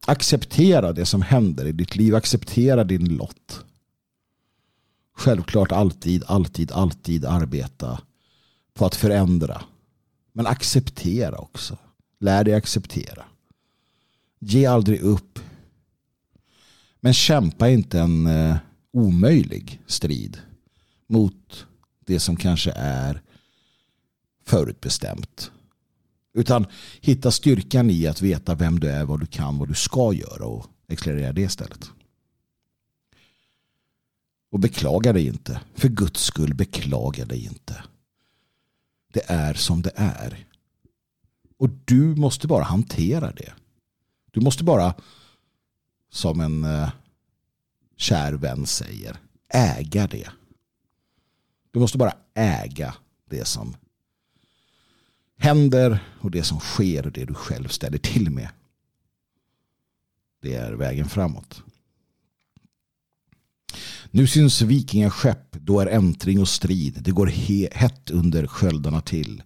Acceptera det som händer i ditt liv. Acceptera din lott. Självklart alltid, alltid, alltid arbeta på att förändra. Men acceptera också. Lär dig acceptera. Ge aldrig upp. Men kämpa inte en eh, omöjlig strid mot det som kanske är förutbestämt. Utan hitta styrkan i att veta vem du är, vad du kan, vad du ska göra och accelerera det istället. Och beklaga dig inte. För Guds skull, beklaga dig inte. Det är som det är. Och du måste bara hantera det. Du måste bara, som en eh, kär vän säger, äga det. Du måste bara äga det som händer och det som sker och det du själv ställer till med. Det är vägen framåt. Nu syns vikingaskepp, då är äntring och strid. Det går hett under sköldarna till.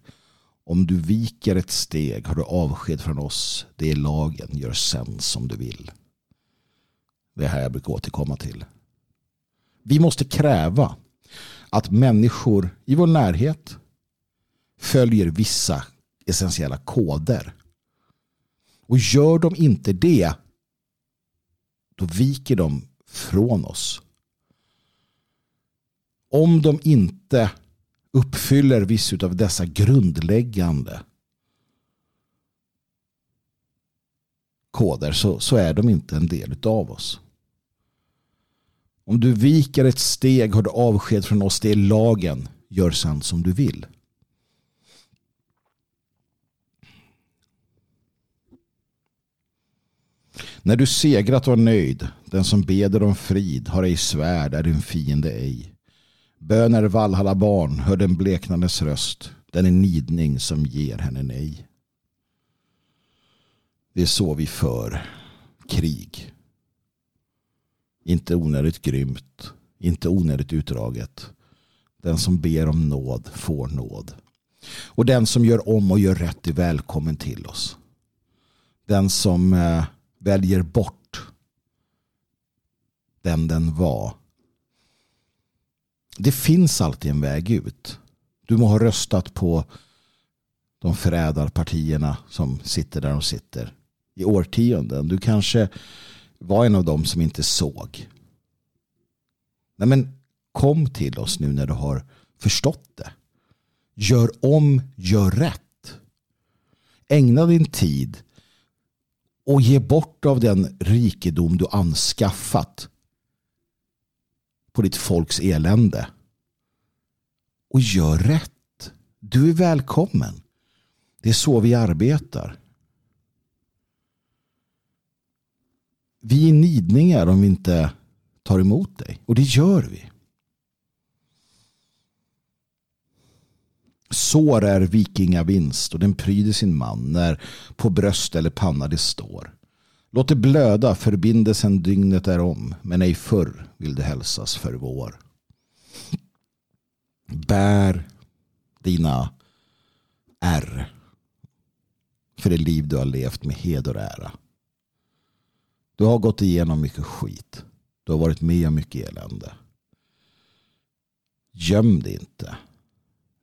Om du viker ett steg har du avsked från oss. Det är lagen, gör sen som du vill. Det är här jag brukar återkomma till. Vi måste kräva att människor i vår närhet följer vissa essentiella koder. Och gör de inte det då viker de från oss. Om de inte uppfyller vissa av dessa grundläggande koder så, så är de inte en del av oss. Om du viker ett steg har du avsked från oss. Det är lagen. Gör sen som du vill. När du segrat och nöjd, den som beder om frid har ej svärd, är din fiende ej. Bön är Valhalla barn, hör den bleknandes röst, den är nidning som ger henne nej. Det är så vi för krig. Inte onödigt grymt, inte onödigt utdraget. Den som ber om nåd får nåd. Och den som gör om och gör rätt är välkommen till oss. Den som eh, väljer bort den den var. Det finns alltid en väg ut. Du må ha röstat på de förrädarpartierna som sitter där de sitter i årtionden. Du kanske var en av dem som inte såg. Nej men kom till oss nu när du har förstått det. Gör om, gör rätt. Ägna din tid och ge bort av den rikedom du anskaffat på ditt folks elände. Och gör rätt. Du är välkommen. Det är så vi arbetar. Vi är nidningar om vi inte tar emot dig. Och det gör vi. Sår är vikingavinst och den pryder sin man när på bröst eller panna det står. Låt det blöda, förbindelsen dygnet är om, men ej förr vill det hälsas för vår. Bär dina ärr för det liv du har levt med heder och ära. Du har gått igenom mycket skit. Du har varit med om mycket elände. Göm dig inte.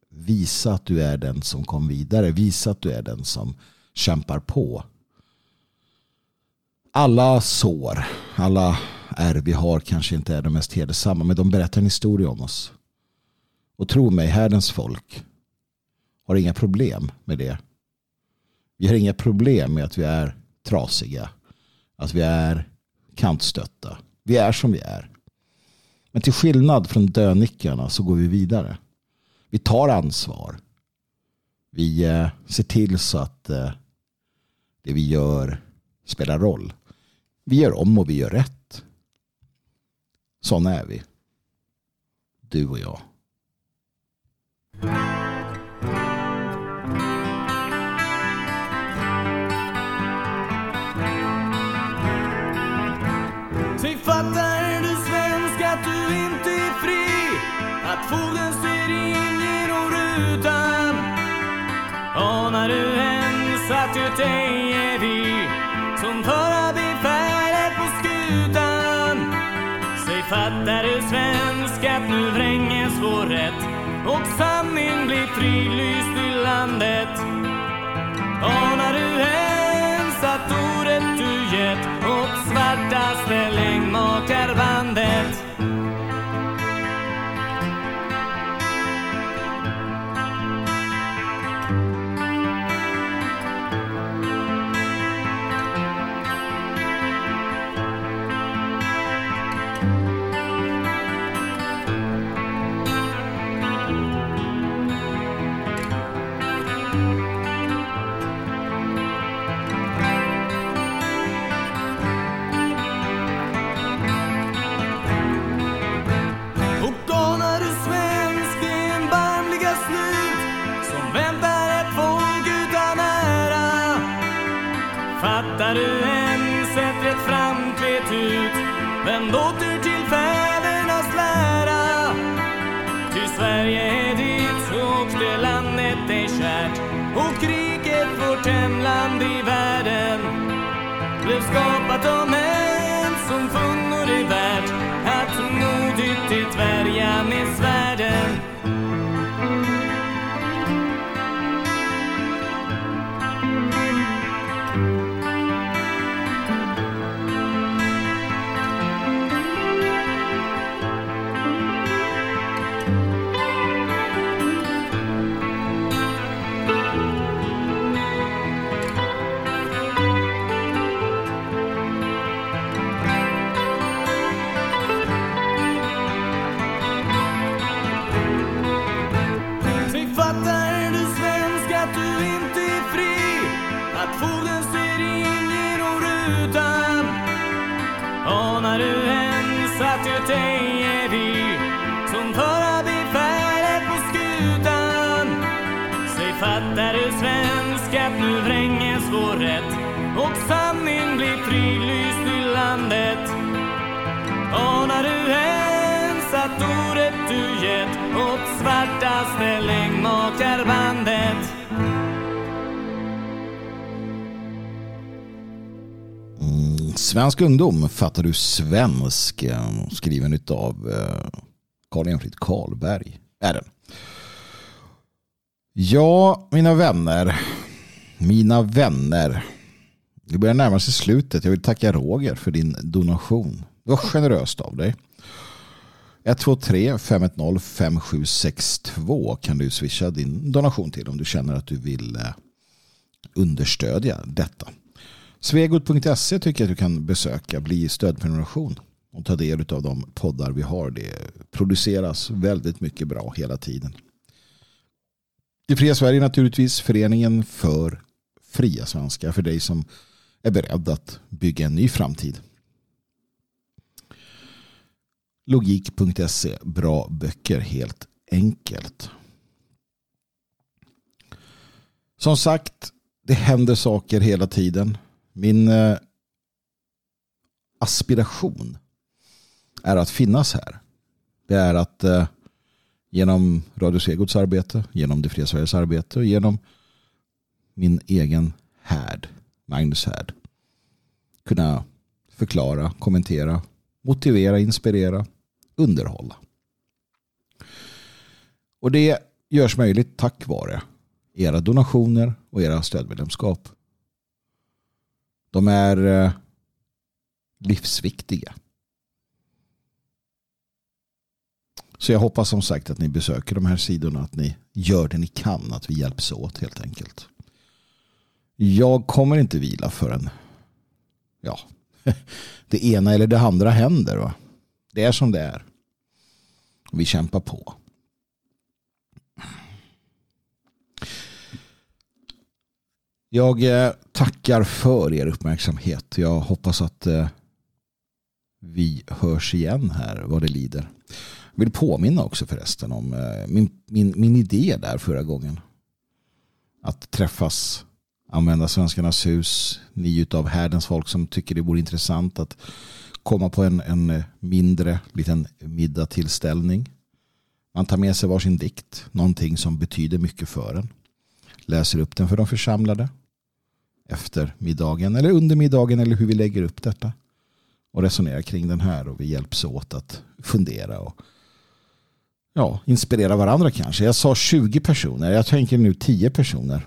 Visa att du är den som kom vidare. Visa att du är den som kämpar på. Alla sår, alla ärr vi har kanske inte är de mest hedersamma men de berättar en historia om oss. Och tro mig, härdens folk har inga problem med det. Vi har inga problem med att vi är trasiga. Att vi är kantstötta. Vi är som vi är. Men till skillnad från dönickarna så går vi vidare. Vi tar ansvar. Vi eh, ser till så att eh, det vi gör spelar roll. Vi gör om och vi gör rätt. Sådana är vi. Du och jag. Att det dig är vi Som föra befälet på skutan. Säg fattar du svensk att nu vränges vår rätt Och sanning blir frilyst i landet. Anar du ens att ordet du gett åt svartaste längdmakarbandet blev skapat av du gett åt svartaste längdmakarbandet mm, Svensk ungdom fattar du svensk eh, skriven av Karl eh, Enfrid Karlberg. Är den. Ja, mina vänner. Mina vänner. Det börjar närma sig slutet. Jag vill tacka Roger för din donation. Det var generöst av dig. 123 510 5762 kan du swisha din donation till om du känner att du vill eh, understödja detta. Svegot.se tycker jag att du kan besöka, bli stödprenumeration och ta del av de poddar vi har. Det produceras väldigt mycket bra hela tiden. Det fria Sverige naturligtvis, föreningen för fria svenskar för dig som är beredd att bygga en ny framtid. Logik.se, bra böcker helt enkelt. Som sagt, det händer saker hela tiden. Min eh, aspiration är att finnas här. Det är att eh, genom Radio Svegots arbete, genom Det fria Sveriges arbete och genom min egen härd, Magnus härd, kunna förklara, kommentera, motivera, inspirera, underhålla. Och det görs möjligt tack vare era donationer och era stödmedlemskap. De är eh, livsviktiga. Så jag hoppas som sagt att ni besöker de här sidorna, att ni gör det ni kan, att vi hjälps åt helt enkelt. Jag kommer inte vila förrän ja, det ena eller det andra händer. Va? Det är som det är. Vi kämpar på. Jag eh, tackar för er uppmärksamhet. Jag hoppas att eh, vi hörs igen här vad det lider. Jag vill påminna också förresten om eh, min, min, min idé där förra gången. Att träffas, använda Svenskarnas hus, ni utav härdens folk som tycker det vore intressant att komma på en, en eh, mindre liten middagtillställning. Man tar med sig varsin dikt, någonting som betyder mycket för en. Läser upp den för de församlade efter middagen eller under middagen eller hur vi lägger upp detta. Och resonerar kring den här och vi hjälps åt att fundera och ja, inspirera varandra kanske. Jag sa 20 personer, jag tänker nu 10 personer.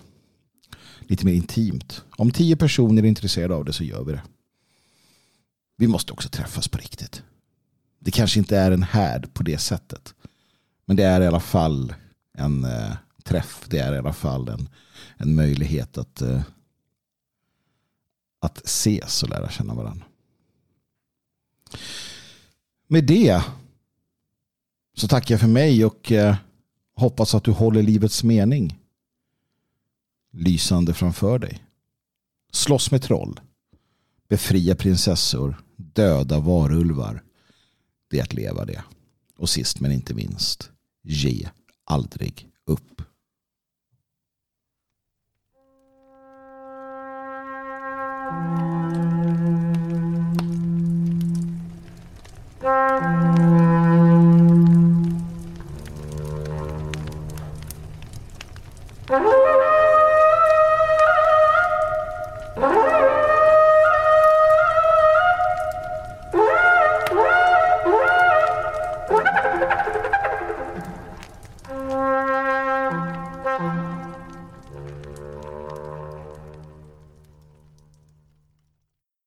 Lite mer intimt. Om 10 personer är intresserade av det så gör vi det. Vi måste också träffas på riktigt. Det kanske inte är en härd på det sättet. Men det är i alla fall en eh, träff. Det är i alla fall en, en möjlighet att, eh, att ses och lära känna varandra. Med det så tackar jag för mig och eh, hoppas att du håller livets mening lysande framför dig. Slåss med troll. Befria prinsessor döda varulvar. Det är att leva det. Och sist men inte minst, ge aldrig upp. Thank.